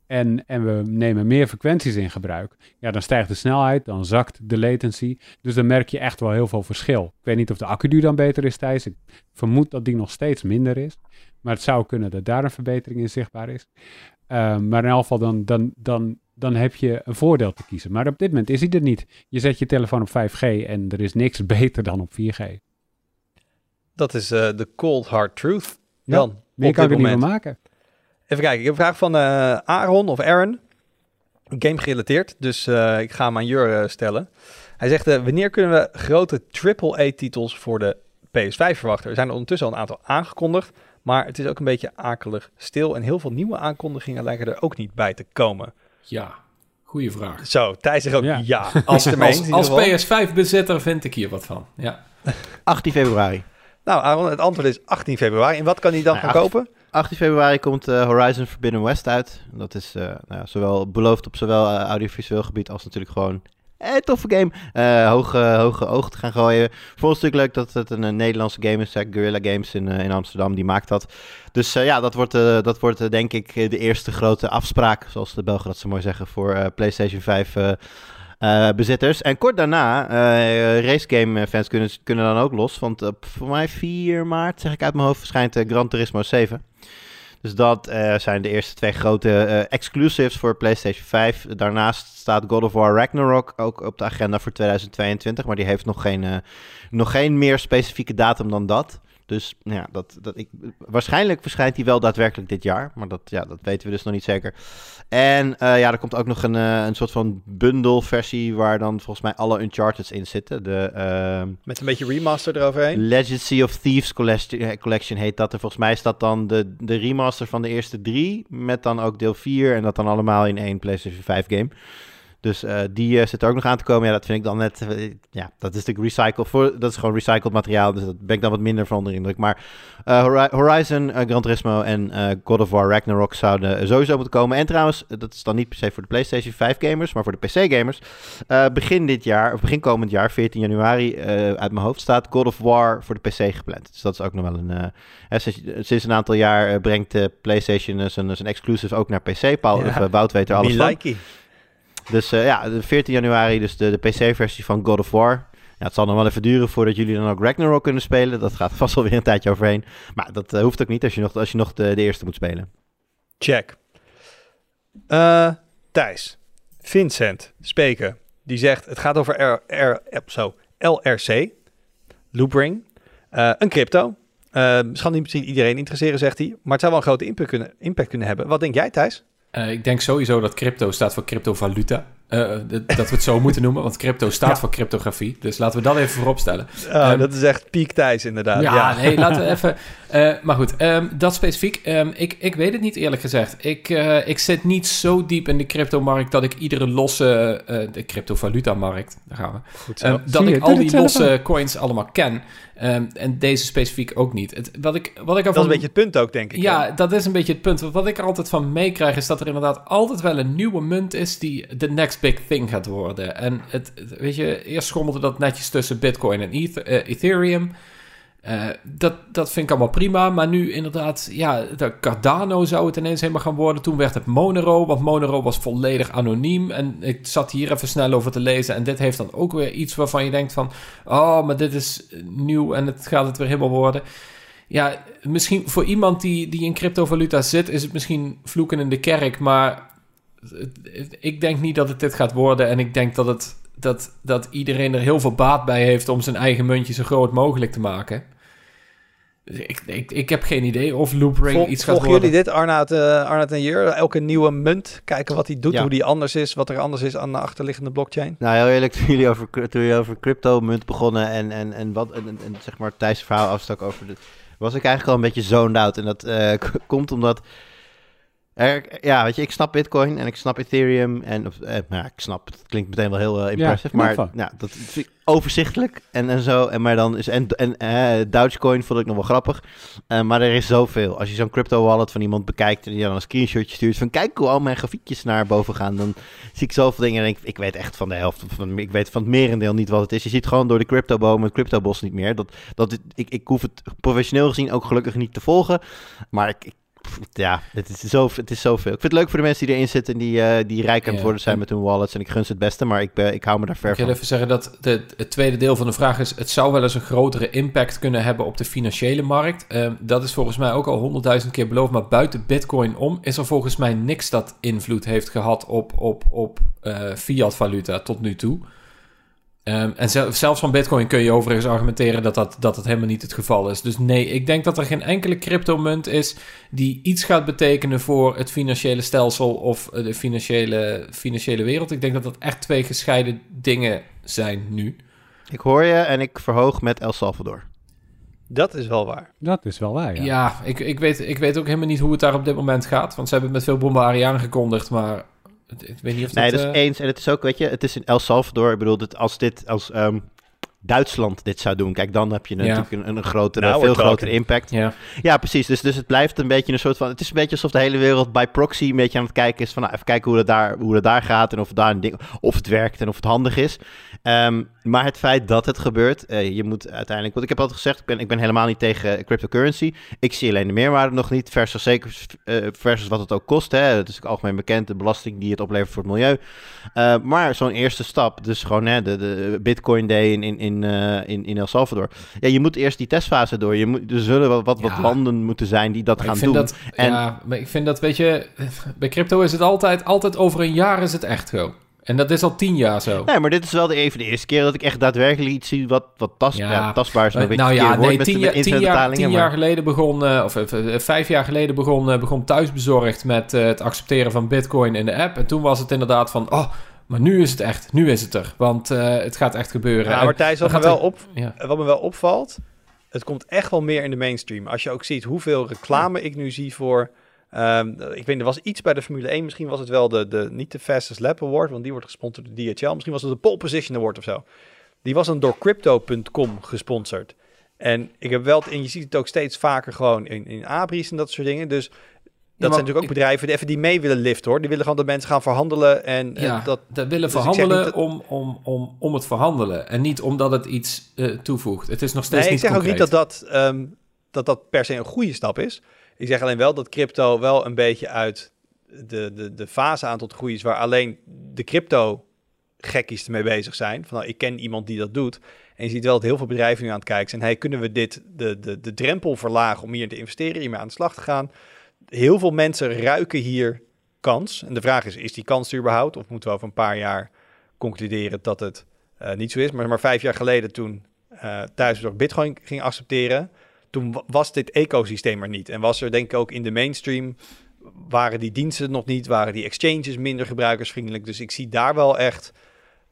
en, en we nemen meer frequenties in gebruik, ja, dan stijgt de snelheid, dan zakt de latency. Dus dan merk je echt wel heel veel verschil. Ik weet niet of de accuduur dan beter is, Thijs. Ik vermoed dat die nog steeds minder is. Maar het zou kunnen dat daar een verbetering in zichtbaar is. Um, maar in elk geval, dan, dan, dan, dan heb je een voordeel te kiezen. Maar op dit moment is hij er niet. Je zet je telefoon op 5G en er is niks beter dan op 4G.
Dat is uh, de cold hard truth. Dan,
meer kan ik er niet van maken.
Even kijken, ik heb een vraag van uh, Aaron of Aaron. Game gerelateerd, dus uh, ik ga hem aan Jur stellen. Hij zegt, wanneer kunnen we grote AAA-titels voor de PS5 verwachten? Er zijn er ondertussen al een aantal aangekondigd, maar het is ook een beetje akelig stil. En heel veel nieuwe aankondigingen lijken er ook niet bij te komen.
Ja, goede vraag.
Zo, Thijs zegt ook ja. ja
als, als, als PS5-bezitter vind ik hier wat van, ja.
18 februari.
Nou, Aaron, het antwoord is 18 februari. En wat kan hij dan gaan kopen?
18 februari komt uh, Horizon Forbidden West uit. Dat is uh, nou ja, zowel beloofd op zowel uh, audiovisueel gebied als natuurlijk gewoon een toffe game. hoge, hoge ogen te gaan gooien. Een stuk leuk dat het een Nederlandse game is. Guerrilla Games in, in Amsterdam, die maakt dat. Dus ja, dat wordt, dat wordt denk ik de eerste grote afspraak, zoals de Belgen zo mooi zeggen, voor PlayStation 5 uh, bezitters. En kort daarna, racegame fans kunnen, kunnen dan ook los. Want op voor mij 4 maart, zeg ik uit mijn hoofd, verschijnt Gran Turismo 7. Dus dat zijn de eerste twee grote exclusives voor PlayStation 5. Daarnaast staat God of War Ragnarok ook op de agenda voor 2022. Maar die heeft nog geen, nog geen meer specifieke datum dan dat. Dus nou ja, dat, dat ik, waarschijnlijk verschijnt hij wel daadwerkelijk dit jaar. Maar dat, ja, dat weten we dus nog niet zeker. En eh, ja, er komt ook nog een, eh, een soort van bundle versie waar dan volgens mij alle Uncharted's in zitten. De, ehm,
Met een beetje remaster eroverheen.
Legacy of Thieves collection, eh, collection heet dat. En volgens mij is dat dan de, de remaster van de eerste drie. Met dan ook deel 4. En dat dan allemaal in één PlayStation 5 game. Dus uh, die uh, zit er ook nog aan te komen. Ja, dat vind ik dan net... Uh, ja, dat is natuurlijk recycled. Voor, dat is gewoon recycled materiaal. Dus dat ben ik dan wat minder van onder indruk. Maar Horizon, Gran Turismo en God of War Ragnarok zouden sowieso moeten komen. En trouwens, dat is dan niet per se voor de PlayStation 5 gamers, maar voor de PC gamers. begin dit jaar, of begin komend jaar, 14 januari, uit mijn hoofd staat God of War voor de PC gepland. Dus dat is ook nog wel een... Sinds, sinds, een aantal jaar brengt de PlayStation zijn, zijn exclusive ook naar PC. Paul, ja. Wout weet er alles van. Dus uh, ja, de 14 januari, dus de, de PC-versie van God of War. Ja, het zal nog wel even duren voordat jullie dan ook Ragnarok kunnen spelen. Dat gaat vast wel weer een tijdje overheen. Maar dat uh, hoeft ook niet als je nog, als je nog de, de eerste moet spelen.
Check. Uh, Thijs, Vincent, Speken, die zegt het gaat over R, R, zo, LRC, Loopring, een crypto. misschien niet iedereen interesseren, zegt hij. Maar het zou wel een grote impact kunnen, impact kunnen hebben. Wat denk jij, Thijs?
Uh, ik denk sowieso dat crypto staat voor cryptovaluta. Uh, dat we het zo moeten noemen, want crypto staat ja. voor cryptografie. Dus laten we dat even voorop stellen.
Um, dat is echt piek Thijs, inderdaad.
Ja,
ja.
nee, laten we even... maar goed, um, dat specifiek. Um, ik, ik weet het niet eerlijk gezegd. Ik, ik zit niet zo diep in de cryptomarkt dat ik iedere losse... de cryptovaluta-markt, daar gaan we.
Goed zo.
dat ik al die losse coins allemaal ken. En deze specifiek ook niet. Het, wat ik, wat ik
dat is een beetje het punt ook, denk ik.
Ja, dat is een beetje het punt. Wat ik er altijd van meekrijg, is dat er inderdaad altijd wel een nieuwe munt is die de next big thing gaat worden. En het, weet je, eerst schommelde dat netjes tussen Bitcoin en uh, Ethereum. Uh, dat, dat vind ik allemaal prima. Maar nu inderdaad, ja, de Cardano zou het ineens helemaal gaan worden. Toen werd het Monero, want Monero was volledig anoniem. En ik zat hier even snel over te lezen. En dit heeft dan ook weer iets waarvan je denkt van... Oh, maar dit is nieuw en het gaat het weer helemaal worden. Ja, misschien voor iemand die, die in cryptovaluta zit... is het misschien vloeken in de kerk. Maar ik denk niet dat het dit gaat worden. En ik denk dat, het, dat, dat iedereen er heel veel baat bij heeft... om zijn eigen muntje zo groot mogelijk te maken. Ik, ik, ik heb geen idee of Loopring
Vol,
iets gaat
volgen
worden.
jullie dit, Arnoud, uh, Arnoud en Jur? Elke nieuwe munt, kijken wat hij doet, ja. hoe die anders is, wat er anders is aan de achterliggende blockchain?
Nou, heel eerlijk, toen jullie over, toen jullie over crypto-munt begonnen en, en, en, wat, en, en, en zeg maar Thijs' verhaal afstak over... De, was ik eigenlijk al een beetje zoned out. En dat uh, komt omdat... Er, ja, weet je, ik snap Bitcoin en ik snap Ethereum. En of, eh, nou ja, ik snap, het klinkt meteen wel heel uh, impressive. Ja, maar nou, dat vind ik overzichtelijk en, en zo. En, maar dan is, en, en uh, Dogecoin vond ik nog wel grappig. Uh, maar er is zoveel. Als je zo'n crypto wallet van iemand bekijkt en die dan een screenshotje stuurt van kijk hoe al mijn grafiekjes naar boven gaan. Dan zie ik zoveel dingen en denk ik, ik weet echt van de helft, van, ik weet van het merendeel niet wat het is. Je ziet gewoon door de cryptoboom het cryptobos niet meer. Dat, dat, ik, ik hoef het professioneel gezien ook gelukkig niet te volgen. Maar ik, ik ja, het is, zo, het is zoveel. Ik vind het leuk voor de mensen die erin zitten en die, uh, die rijk aan het worden zijn met hun wallets. En ik gun ze het beste, maar ik, uh, ik hou me daar ver
ik
van.
Ik wil even zeggen dat de, het tweede deel van de vraag is... het zou wel eens een grotere impact kunnen hebben op de financiële markt. Uh, dat is volgens mij ook al honderdduizend keer beloofd. Maar buiten bitcoin om is er volgens mij niks dat invloed heeft gehad op, op, op uh, fiat valuta tot nu toe. Um, en zelf, zelfs van Bitcoin kun je overigens argumenteren dat dat, dat het helemaal niet het geval is. Dus nee, ik denk dat er geen enkele cryptomunt is die iets gaat betekenen voor het financiële stelsel of de financiële, financiële wereld. Ik denk dat dat echt twee gescheiden dingen zijn nu.
Ik hoor je en ik verhoog met El Salvador.
Dat is wel waar.
Dat is wel waar, ja.
Ja, ik, ik, weet, ik weet ook helemaal niet hoe het daar op dit moment gaat. Want ze hebben het met veel bombarie aangekondigd, maar ik weet niet of
nee,
dat...
dat is eens. En het is ook, weet je, het is in El Salvador. Ik bedoel, dit, als dit, als um, Duitsland dit zou doen, kijk, dan heb je ja. natuurlijk een, een grotere, nou, veel grotere impact.
Ja,
ja precies. Dus, dus het blijft een beetje een soort van, het is een beetje alsof de hele wereld bij proxy een beetje aan het kijken is van, nou, even kijken hoe het daar, hoe het daar gaat en of daar een ding, of het werkt en of het handig is. Um, maar het feit dat het gebeurt, uh, je moet uiteindelijk, want ik heb altijd gezegd, ik ben, ik ben helemaal niet tegen cryptocurrency. Ik zie alleen de meerwaarde nog niet, versus, zeker, uh, versus wat het ook kost. Hè. Het is algemeen bekend, de belasting die het oplevert voor het milieu. Uh, maar zo'n eerste stap, dus gewoon hè, de, de Bitcoin Day in, in, in, in, in El Salvador. Ja, je moet eerst die testfase door. Je moet, er zullen wel wat, wat ja. landen moeten zijn die dat
maar
gaan
ik vind
doen.
Dat, en, ja, maar ik vind dat, weet je, bij crypto is het altijd, altijd over een jaar is het echt zo. En dat is al tien jaar zo.
Nee, maar dit is wel de, even de eerste keer dat ik echt daadwerkelijk iets zie wat, wat
Ja.
ja, tastbaar is. Beetje
nou ja, nee,
met
tien,
de
jaar, tien, jaar, tien jaar geleden begon, eh, of eh, eh, vijf jaar geleden begon, eh, begon Thuisbezorgd met eh, het accepteren van Bitcoin in de app. En toen was het inderdaad van, oh, maar nu is het echt, nu is het er. Want eh, het gaat echt gebeuren.
Ja, maar Thijs, wat me, wel op,
ja.
wat me wel opvalt, het komt echt wel meer in de mainstream. Als je ook ziet hoeveel reclame ik nu zie voor... ehm, ik weet, er was iets bij de Formule 1. Misschien was het wel de, de niet de Fastest Lap Award, want die wordt gesponsord door DHL. Misschien was het de Pole Position Award of zo. Die was dan door Crypto.com gesponsord. En ik heb wel, en je ziet het ook steeds vaker gewoon in, in abris en dat soort dingen. Dus dat zijn natuurlijk ook
ik-
bedrijven die even die mee willen liften hoor. Die willen gewoon dat mensen gaan verhandelen en, en
Ja,
dat...
dat willen
dus ik
verhandelen
dat-
om, om, om, om het verhandelen. En niet omdat het iets eh, toevoegt. Het is nog steeds
Nee, ik
niet
zeg ook niet dat dat, ehm, dat dat per se een goede stap is. Ik zeg alleen wel dat crypto wel een beetje uit de, de, de fase aan tot groei is... waar alleen de crypto gekkies ermee bezig zijn. Van, nou, ik ken iemand die dat doet. En je ziet wel dat heel veel bedrijven nu aan het kijken zijn... hey, kunnen we dit, de, de, de drempel verlagen om hier te investeren... hiermee aan de slag te gaan? Heel veel mensen ruiken hier kans. En de vraag is, is die kans er überhaupt? Of moeten we over een paar jaar concluderen dat het eh, niet zo is? Maar, maar vijf jaar geleden toen eh Thuisbezorgd Bitcoin ging accepteren... toen wa- was dit ecosysteem er niet. En was er denk ik ook in de mainstream... waren die diensten nog niet, waren die exchanges minder gebruikersvriendelijk. Dus ik zie daar wel echt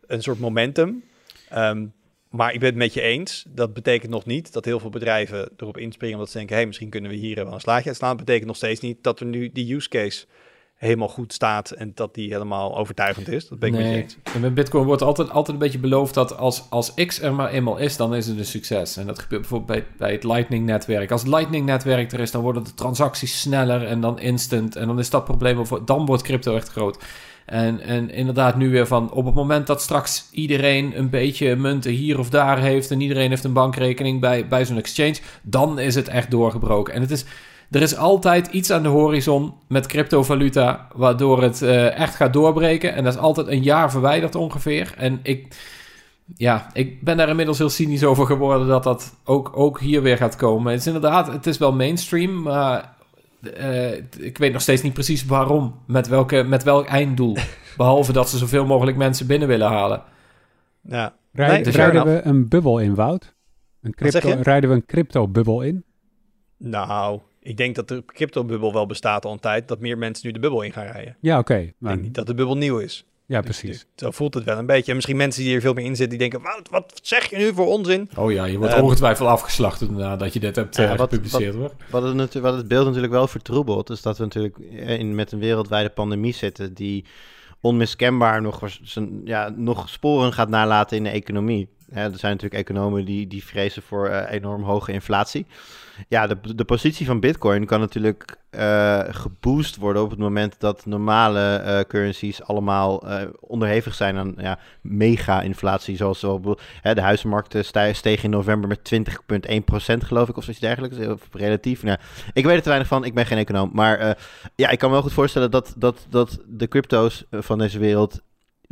een soort momentum. Ehm, maar ik ben het met je eens. Dat betekent nog niet dat heel veel bedrijven erop inspringen... omdat ze denken, hey, misschien kunnen we hier wel een slaatje uitslaan. Dat betekent nog steeds niet dat er nu die use case helemaal goed staat... en dat die helemaal overtuigend is. Dat ben ik
Nee. En met Bitcoin wordt altijd, altijd een beetje beloofd dat als, als X er maar eenmaal is, dan is het een succes. En dat gebeurt bijvoorbeeld bij, bij het Lightning-netwerk. Als het Lightning-netwerk er is, dan worden de transacties sneller en dan instant. En dan is dat probleem, over- dan wordt crypto echt groot. En, en inderdaad, nu weer van op het moment dat straks iedereen een beetje munten hier of daar heeft. en iedereen heeft een bankrekening bij, bij zo'n exchange. dan is het echt doorgebroken. En het is. Er is altijd iets aan de horizon met cryptovaluta waardoor het eh, echt gaat doorbreken. En dat is altijd een jaar verwijderd ongeveer. En ik, ja, ik ben daar inmiddels heel cynisch over geworden dat dat ook, ook hier weer gaat komen. Het is inderdaad, het is wel mainstream, maar eh, ik weet nog steeds niet precies waarom. Met, welke, met welk einddoel. Behalve dat ze zoveel mogelijk mensen binnen willen halen.
Ja.
Rij-
Nee, fair
rijden we een bubbel in, Wout? Een crypto, rijden we een crypto-bubbel in?
Nou, ik denk dat de crypto-bubbel wel bestaat al een tijd... dat meer mensen nu de bubbel in gaan rijden.
Ja, oké.
Ik
maar-
denk niet dat de bubbel nieuw is.
Ja,
Dus-
precies.
zo voelt het wel een beetje. En misschien mensen die er veel meer in zitten, die denken... Wat, wat zeg je nu voor onzin?
Oh ja, je wordt
Eh,
ongetwijfeld afgeslacht nadat je dit hebt
Ja,
eh,
wat-
gepubliceerd hoor.
Wat het, wat het beeld natuurlijk wel vertroebelt, is dat we natuurlijk in, met een wereldwijde pandemie zitten die onmiskenbaar nog, ja, nog sporen gaat nalaten in de economie. Er zijn natuurlijk economen die, die vrezen voor eh, enorm hoge inflatie. Ja, de, de positie van Bitcoin kan natuurlijk eh, geboost worden op het moment dat normale eh, currencies allemaal onderhevig zijn aan ja, mega-inflatie. Zoals hè, de huizenmarkt steeg in november met 20,1% geloof ik, of zoiets dergelijks. Heel relatief. Nou, ik weet er te weinig van, ik ben geen econoom. Maar ja, ik kan me wel goed voorstellen dat, dat, dat de crypto's van deze wereld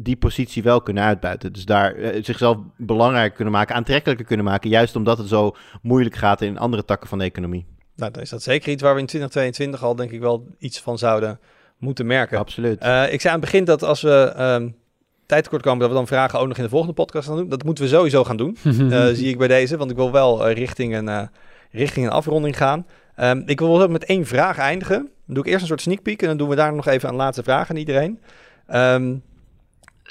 die positie wel kunnen uitbuiten. Dus daar eh, zichzelf belangrijk kunnen maken, aantrekkelijker kunnen maken. Juist omdat het zo moeilijk gaat in andere takken van de economie.
Nou, dan is dat zeker iets waar we in 2022 al denk ik wel iets van zouden moeten merken.
Absoluut.
Eh, ik zei aan het begin dat als we ehm tijd tekort komen, dat we dan vragen ook nog in de volgende podcast gaan doen. Dat moeten we sowieso gaan doen, eh, zie ik bij deze. Want ik wil wel richting, een, eh, richting een afronding gaan. Ehm, ik wil ook met één vraag eindigen. Dan doe ik eerst een soort sneak peek en dan doen we daar nog even een laatste vraag aan iedereen. Ehm,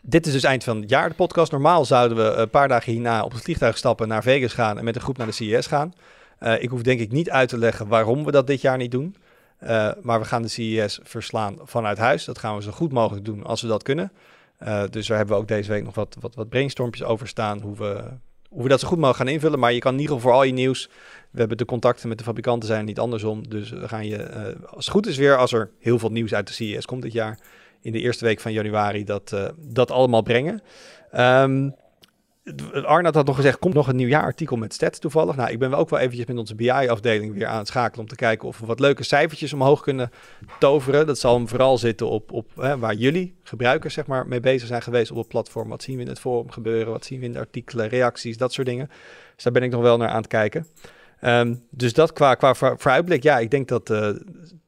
dit is dus eind van het jaar, de podcast. Normaal zouden we een paar dagen hierna op het vliegtuig stappen naar Vegas gaan en met een groep naar de CES gaan. Eh, ik hoef denk ik niet uit te leggen waarom we dat dit jaar niet doen. Eh, maar we gaan de CES verslaan vanuit huis. Dat gaan we zo goed mogelijk doen als we dat kunnen. Eh, dus daar hebben we ook deze week nog wat, wat, wat brainstormpjes over staan. Hoe we, hoe we dat zo goed mogelijk gaan invullen. Maar je kan in ieder geval voor al je nieuws. We hebben de contacten met de fabrikanten zijn niet andersom. Dus we gaan je, eh, als het goed is weer, als er heel veel nieuws uit de CES komt dit jaar. In de eerste week van januari dat, eh, dat allemaal brengen. Ehm Arnoud had nog gezegd, komt nog een nieuwjaarartikel met stats toevallig. Nou, ik ben wel ook wel eventjes met onze BI-afdeling weer aan het schakelen om te kijken of we wat leuke cijfertjes omhoog kunnen toveren. Dat zal hem vooral zitten op, op hè, waar jullie, gebruikers, zeg maar, mee bezig zijn geweest op het platform. Wat zien we in het forum gebeuren? Wat zien we in de artikelen, reacties, dat soort dingen. Dus daar ben ik nog wel naar aan het kijken. Ehm, dus dat qua, qua voor- vooruitblik, ja, ik denk dat eh,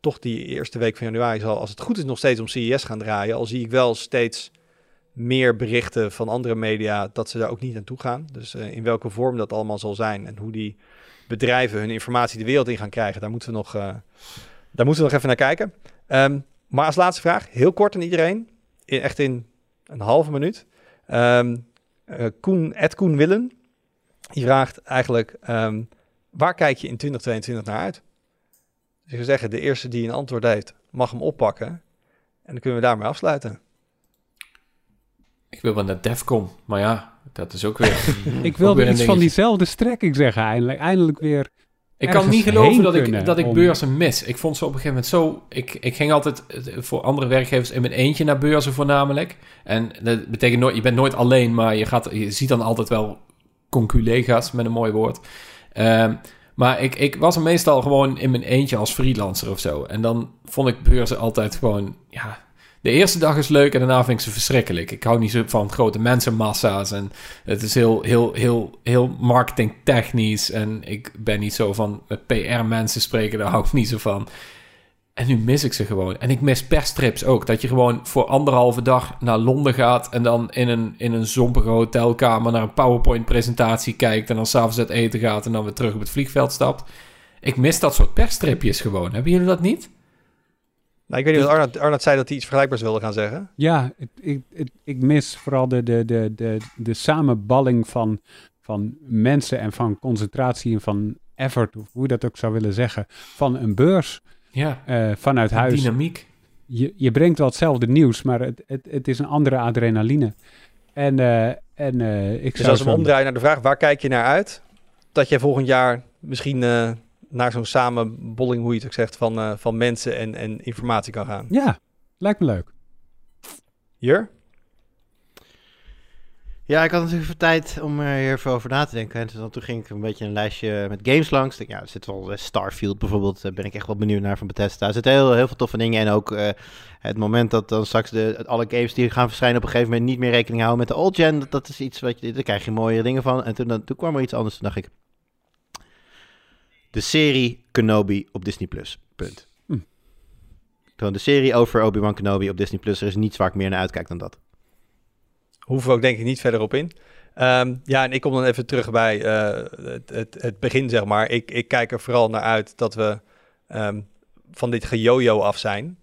toch die eerste week van januari zal, als het goed is, nog steeds om CES gaan draaien. Al zie ik wel steeds meer berichten van andere media dat ze daar ook niet naartoe gaan. Dus eh, in welke vorm dat allemaal zal zijn en hoe die bedrijven hun informatie de wereld in gaan krijgen, daar moeten we nog, eh, daar moeten we nog even naar kijken. Ehm, maar als laatste vraag, heel kort aan iedereen, in, echt in een halve minuut. Eh, Koen, Ed Koen Willen, die vraagt eigenlijk, ehm, waar kijk je in 2022 naar uit? Dus ik zou zeggen, de eerste die een antwoord heeft, mag hem oppakken. En dan kunnen we daarmee afsluiten.
Ik wil wel naar Defcon, maar ja, dat is ook weer...
Ik wilde
weer
iets van diezelfde strekking zeggen eindelijk. Eindelijk weer.
Ik kan niet geloven dat ik, dat ik
om-
beurzen mis. Ik vond ze op een gegeven moment zo... Ik, ik ging altijd eh, voor andere werkgevers in mijn eentje naar beurzen voornamelijk. En dat betekent nooit... Je bent nooit alleen, maar je, gaat, je ziet dan altijd wel conculega's met een mooi woord. Ehm, maar ik, ik was meestal gewoon in mijn eentje als freelancer of zo. En dan vond ik beurzen altijd gewoon... Ja, de eerste dag is leuk en daarna vind ik ze verschrikkelijk. Ik hou niet zo van grote mensenmassa's en het is heel, heel, heel, heel marketingtechnisch. En ik ben niet zo van met PR-mensen spreken, daar hou ik niet zo van. En nu mis ik ze gewoon. En ik mis perstrips ook. Dat je gewoon voor anderhalve dag naar Londen gaat... en dan in een, in een zompige hotelkamer naar een PowerPoint-presentatie kijkt... en dan s'avonds uit eten gaat en dan weer terug op het vliegveld stapt. Ik mis dat soort perstripjes gewoon. Hebben jullie dat niet?
Nou, ik weet niet wat Arnold, Arnold zei dat hij iets vergelijkbaars wilde gaan zeggen.
Ja, ik, het- ik mis vooral de, de, de, de, de samenballing van, van mensen en van concentratie en van effort, of hoe je dat ook zou willen zeggen, van een beurs
Ja,
eh, vanuit huis.
dynamiek.
Je, je brengt wel hetzelfde nieuws, maar het, het, het is een andere adrenaline. En, eh, en eh, ik
Dus
zou
als we omdraaien naar de vraag, waar kijk je naar uit? Dat jij volgend jaar misschien eh, naar zo'n samenbolling, hoe je het ook zegt, van, eh, van mensen en, en informatie kan gaan.
Ja, lijkt me leuk.
Jur?
Ja, ik had natuurlijk even tijd om er hier even over na te denken. En toen, toen ging ik een beetje een lijstje met games langs. Ik denk, Ja, er zit wel eh, Starfield bijvoorbeeld. Daar ben ik echt wel benieuwd naar van Bethesda. Er zitten heel, heel veel toffe dingen. En ook eh, het moment dat dan straks de, alle games die gaan verschijnen op een gegeven moment niet meer rekening houden met de old gen. Dat, dat is iets wat je, daar krijg je mooie dingen van. En toen, dan, toen kwam er iets anders. Toen dacht ik, de serie Kenobi op Disney+. Plus. Punt.
Hm.
De serie over Obi-Wan Kenobi op Disney+. Plus. Er is niets waar ik meer naar uitkijk dan dat.
Hoeven we ook denk ik niet verder op in. Ehm, ja, en ik kom dan even terug bij eh, het, het, begin, zeg maar. Ik, ik kijk er vooral naar uit dat we ehm, van dit gejojo af zijn.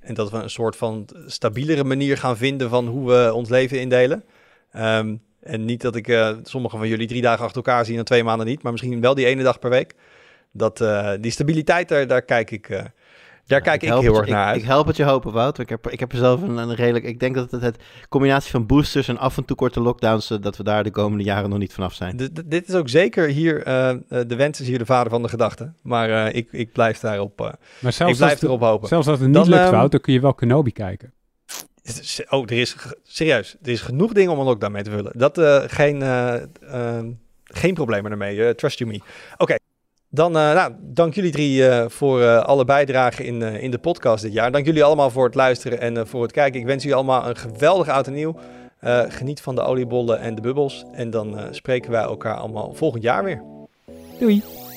En dat we een soort van stabielere manier gaan vinden van hoe we ons leven indelen. Ehm, en niet dat ik eh sommige van jullie drie dagen achter elkaar zie en twee maanden niet. Maar misschien wel die ene dag per week. Dat, eh, die stabiliteit, daar, daar kijk ik, daar kijk ik heel erg naar
ik,
uit.
Ik help het je hopen, Wout. Ik heb, ik heb er zelf een, een redelijk... Ik denk dat het, het combinatie van boosters en af en toe korte lockdowns... eh, dat we daar de komende jaren nog niet vanaf zijn.
D- dit is ook zeker hier, eh, eh, de wens is hier de vader van de gedachte. Maar eh, ik, ik blijf daarop, eh,
Maar
ik
zelfs,
blijf
als,
erop hopen.
zelfs als het niet
Dan,
lukt,
ehm,
Wout, dan kun je wel Kenobi kijken.
Oh, er is, serieus, er is genoeg dingen om een lockdown mee te vullen. Dat, eh, geen, geen probleem ermee, trust you me. Oké, dan eh, nou, dank jullie drie eh, voor eh, alle bijdragen in, in de podcast dit jaar. Dank jullie allemaal voor het luisteren en voor het kijken. Ik wens jullie allemaal een geweldig oud en nieuw. Geniet van de oliebollen en de bubbels. En dan spreken wij elkaar allemaal volgend jaar weer.
Doei!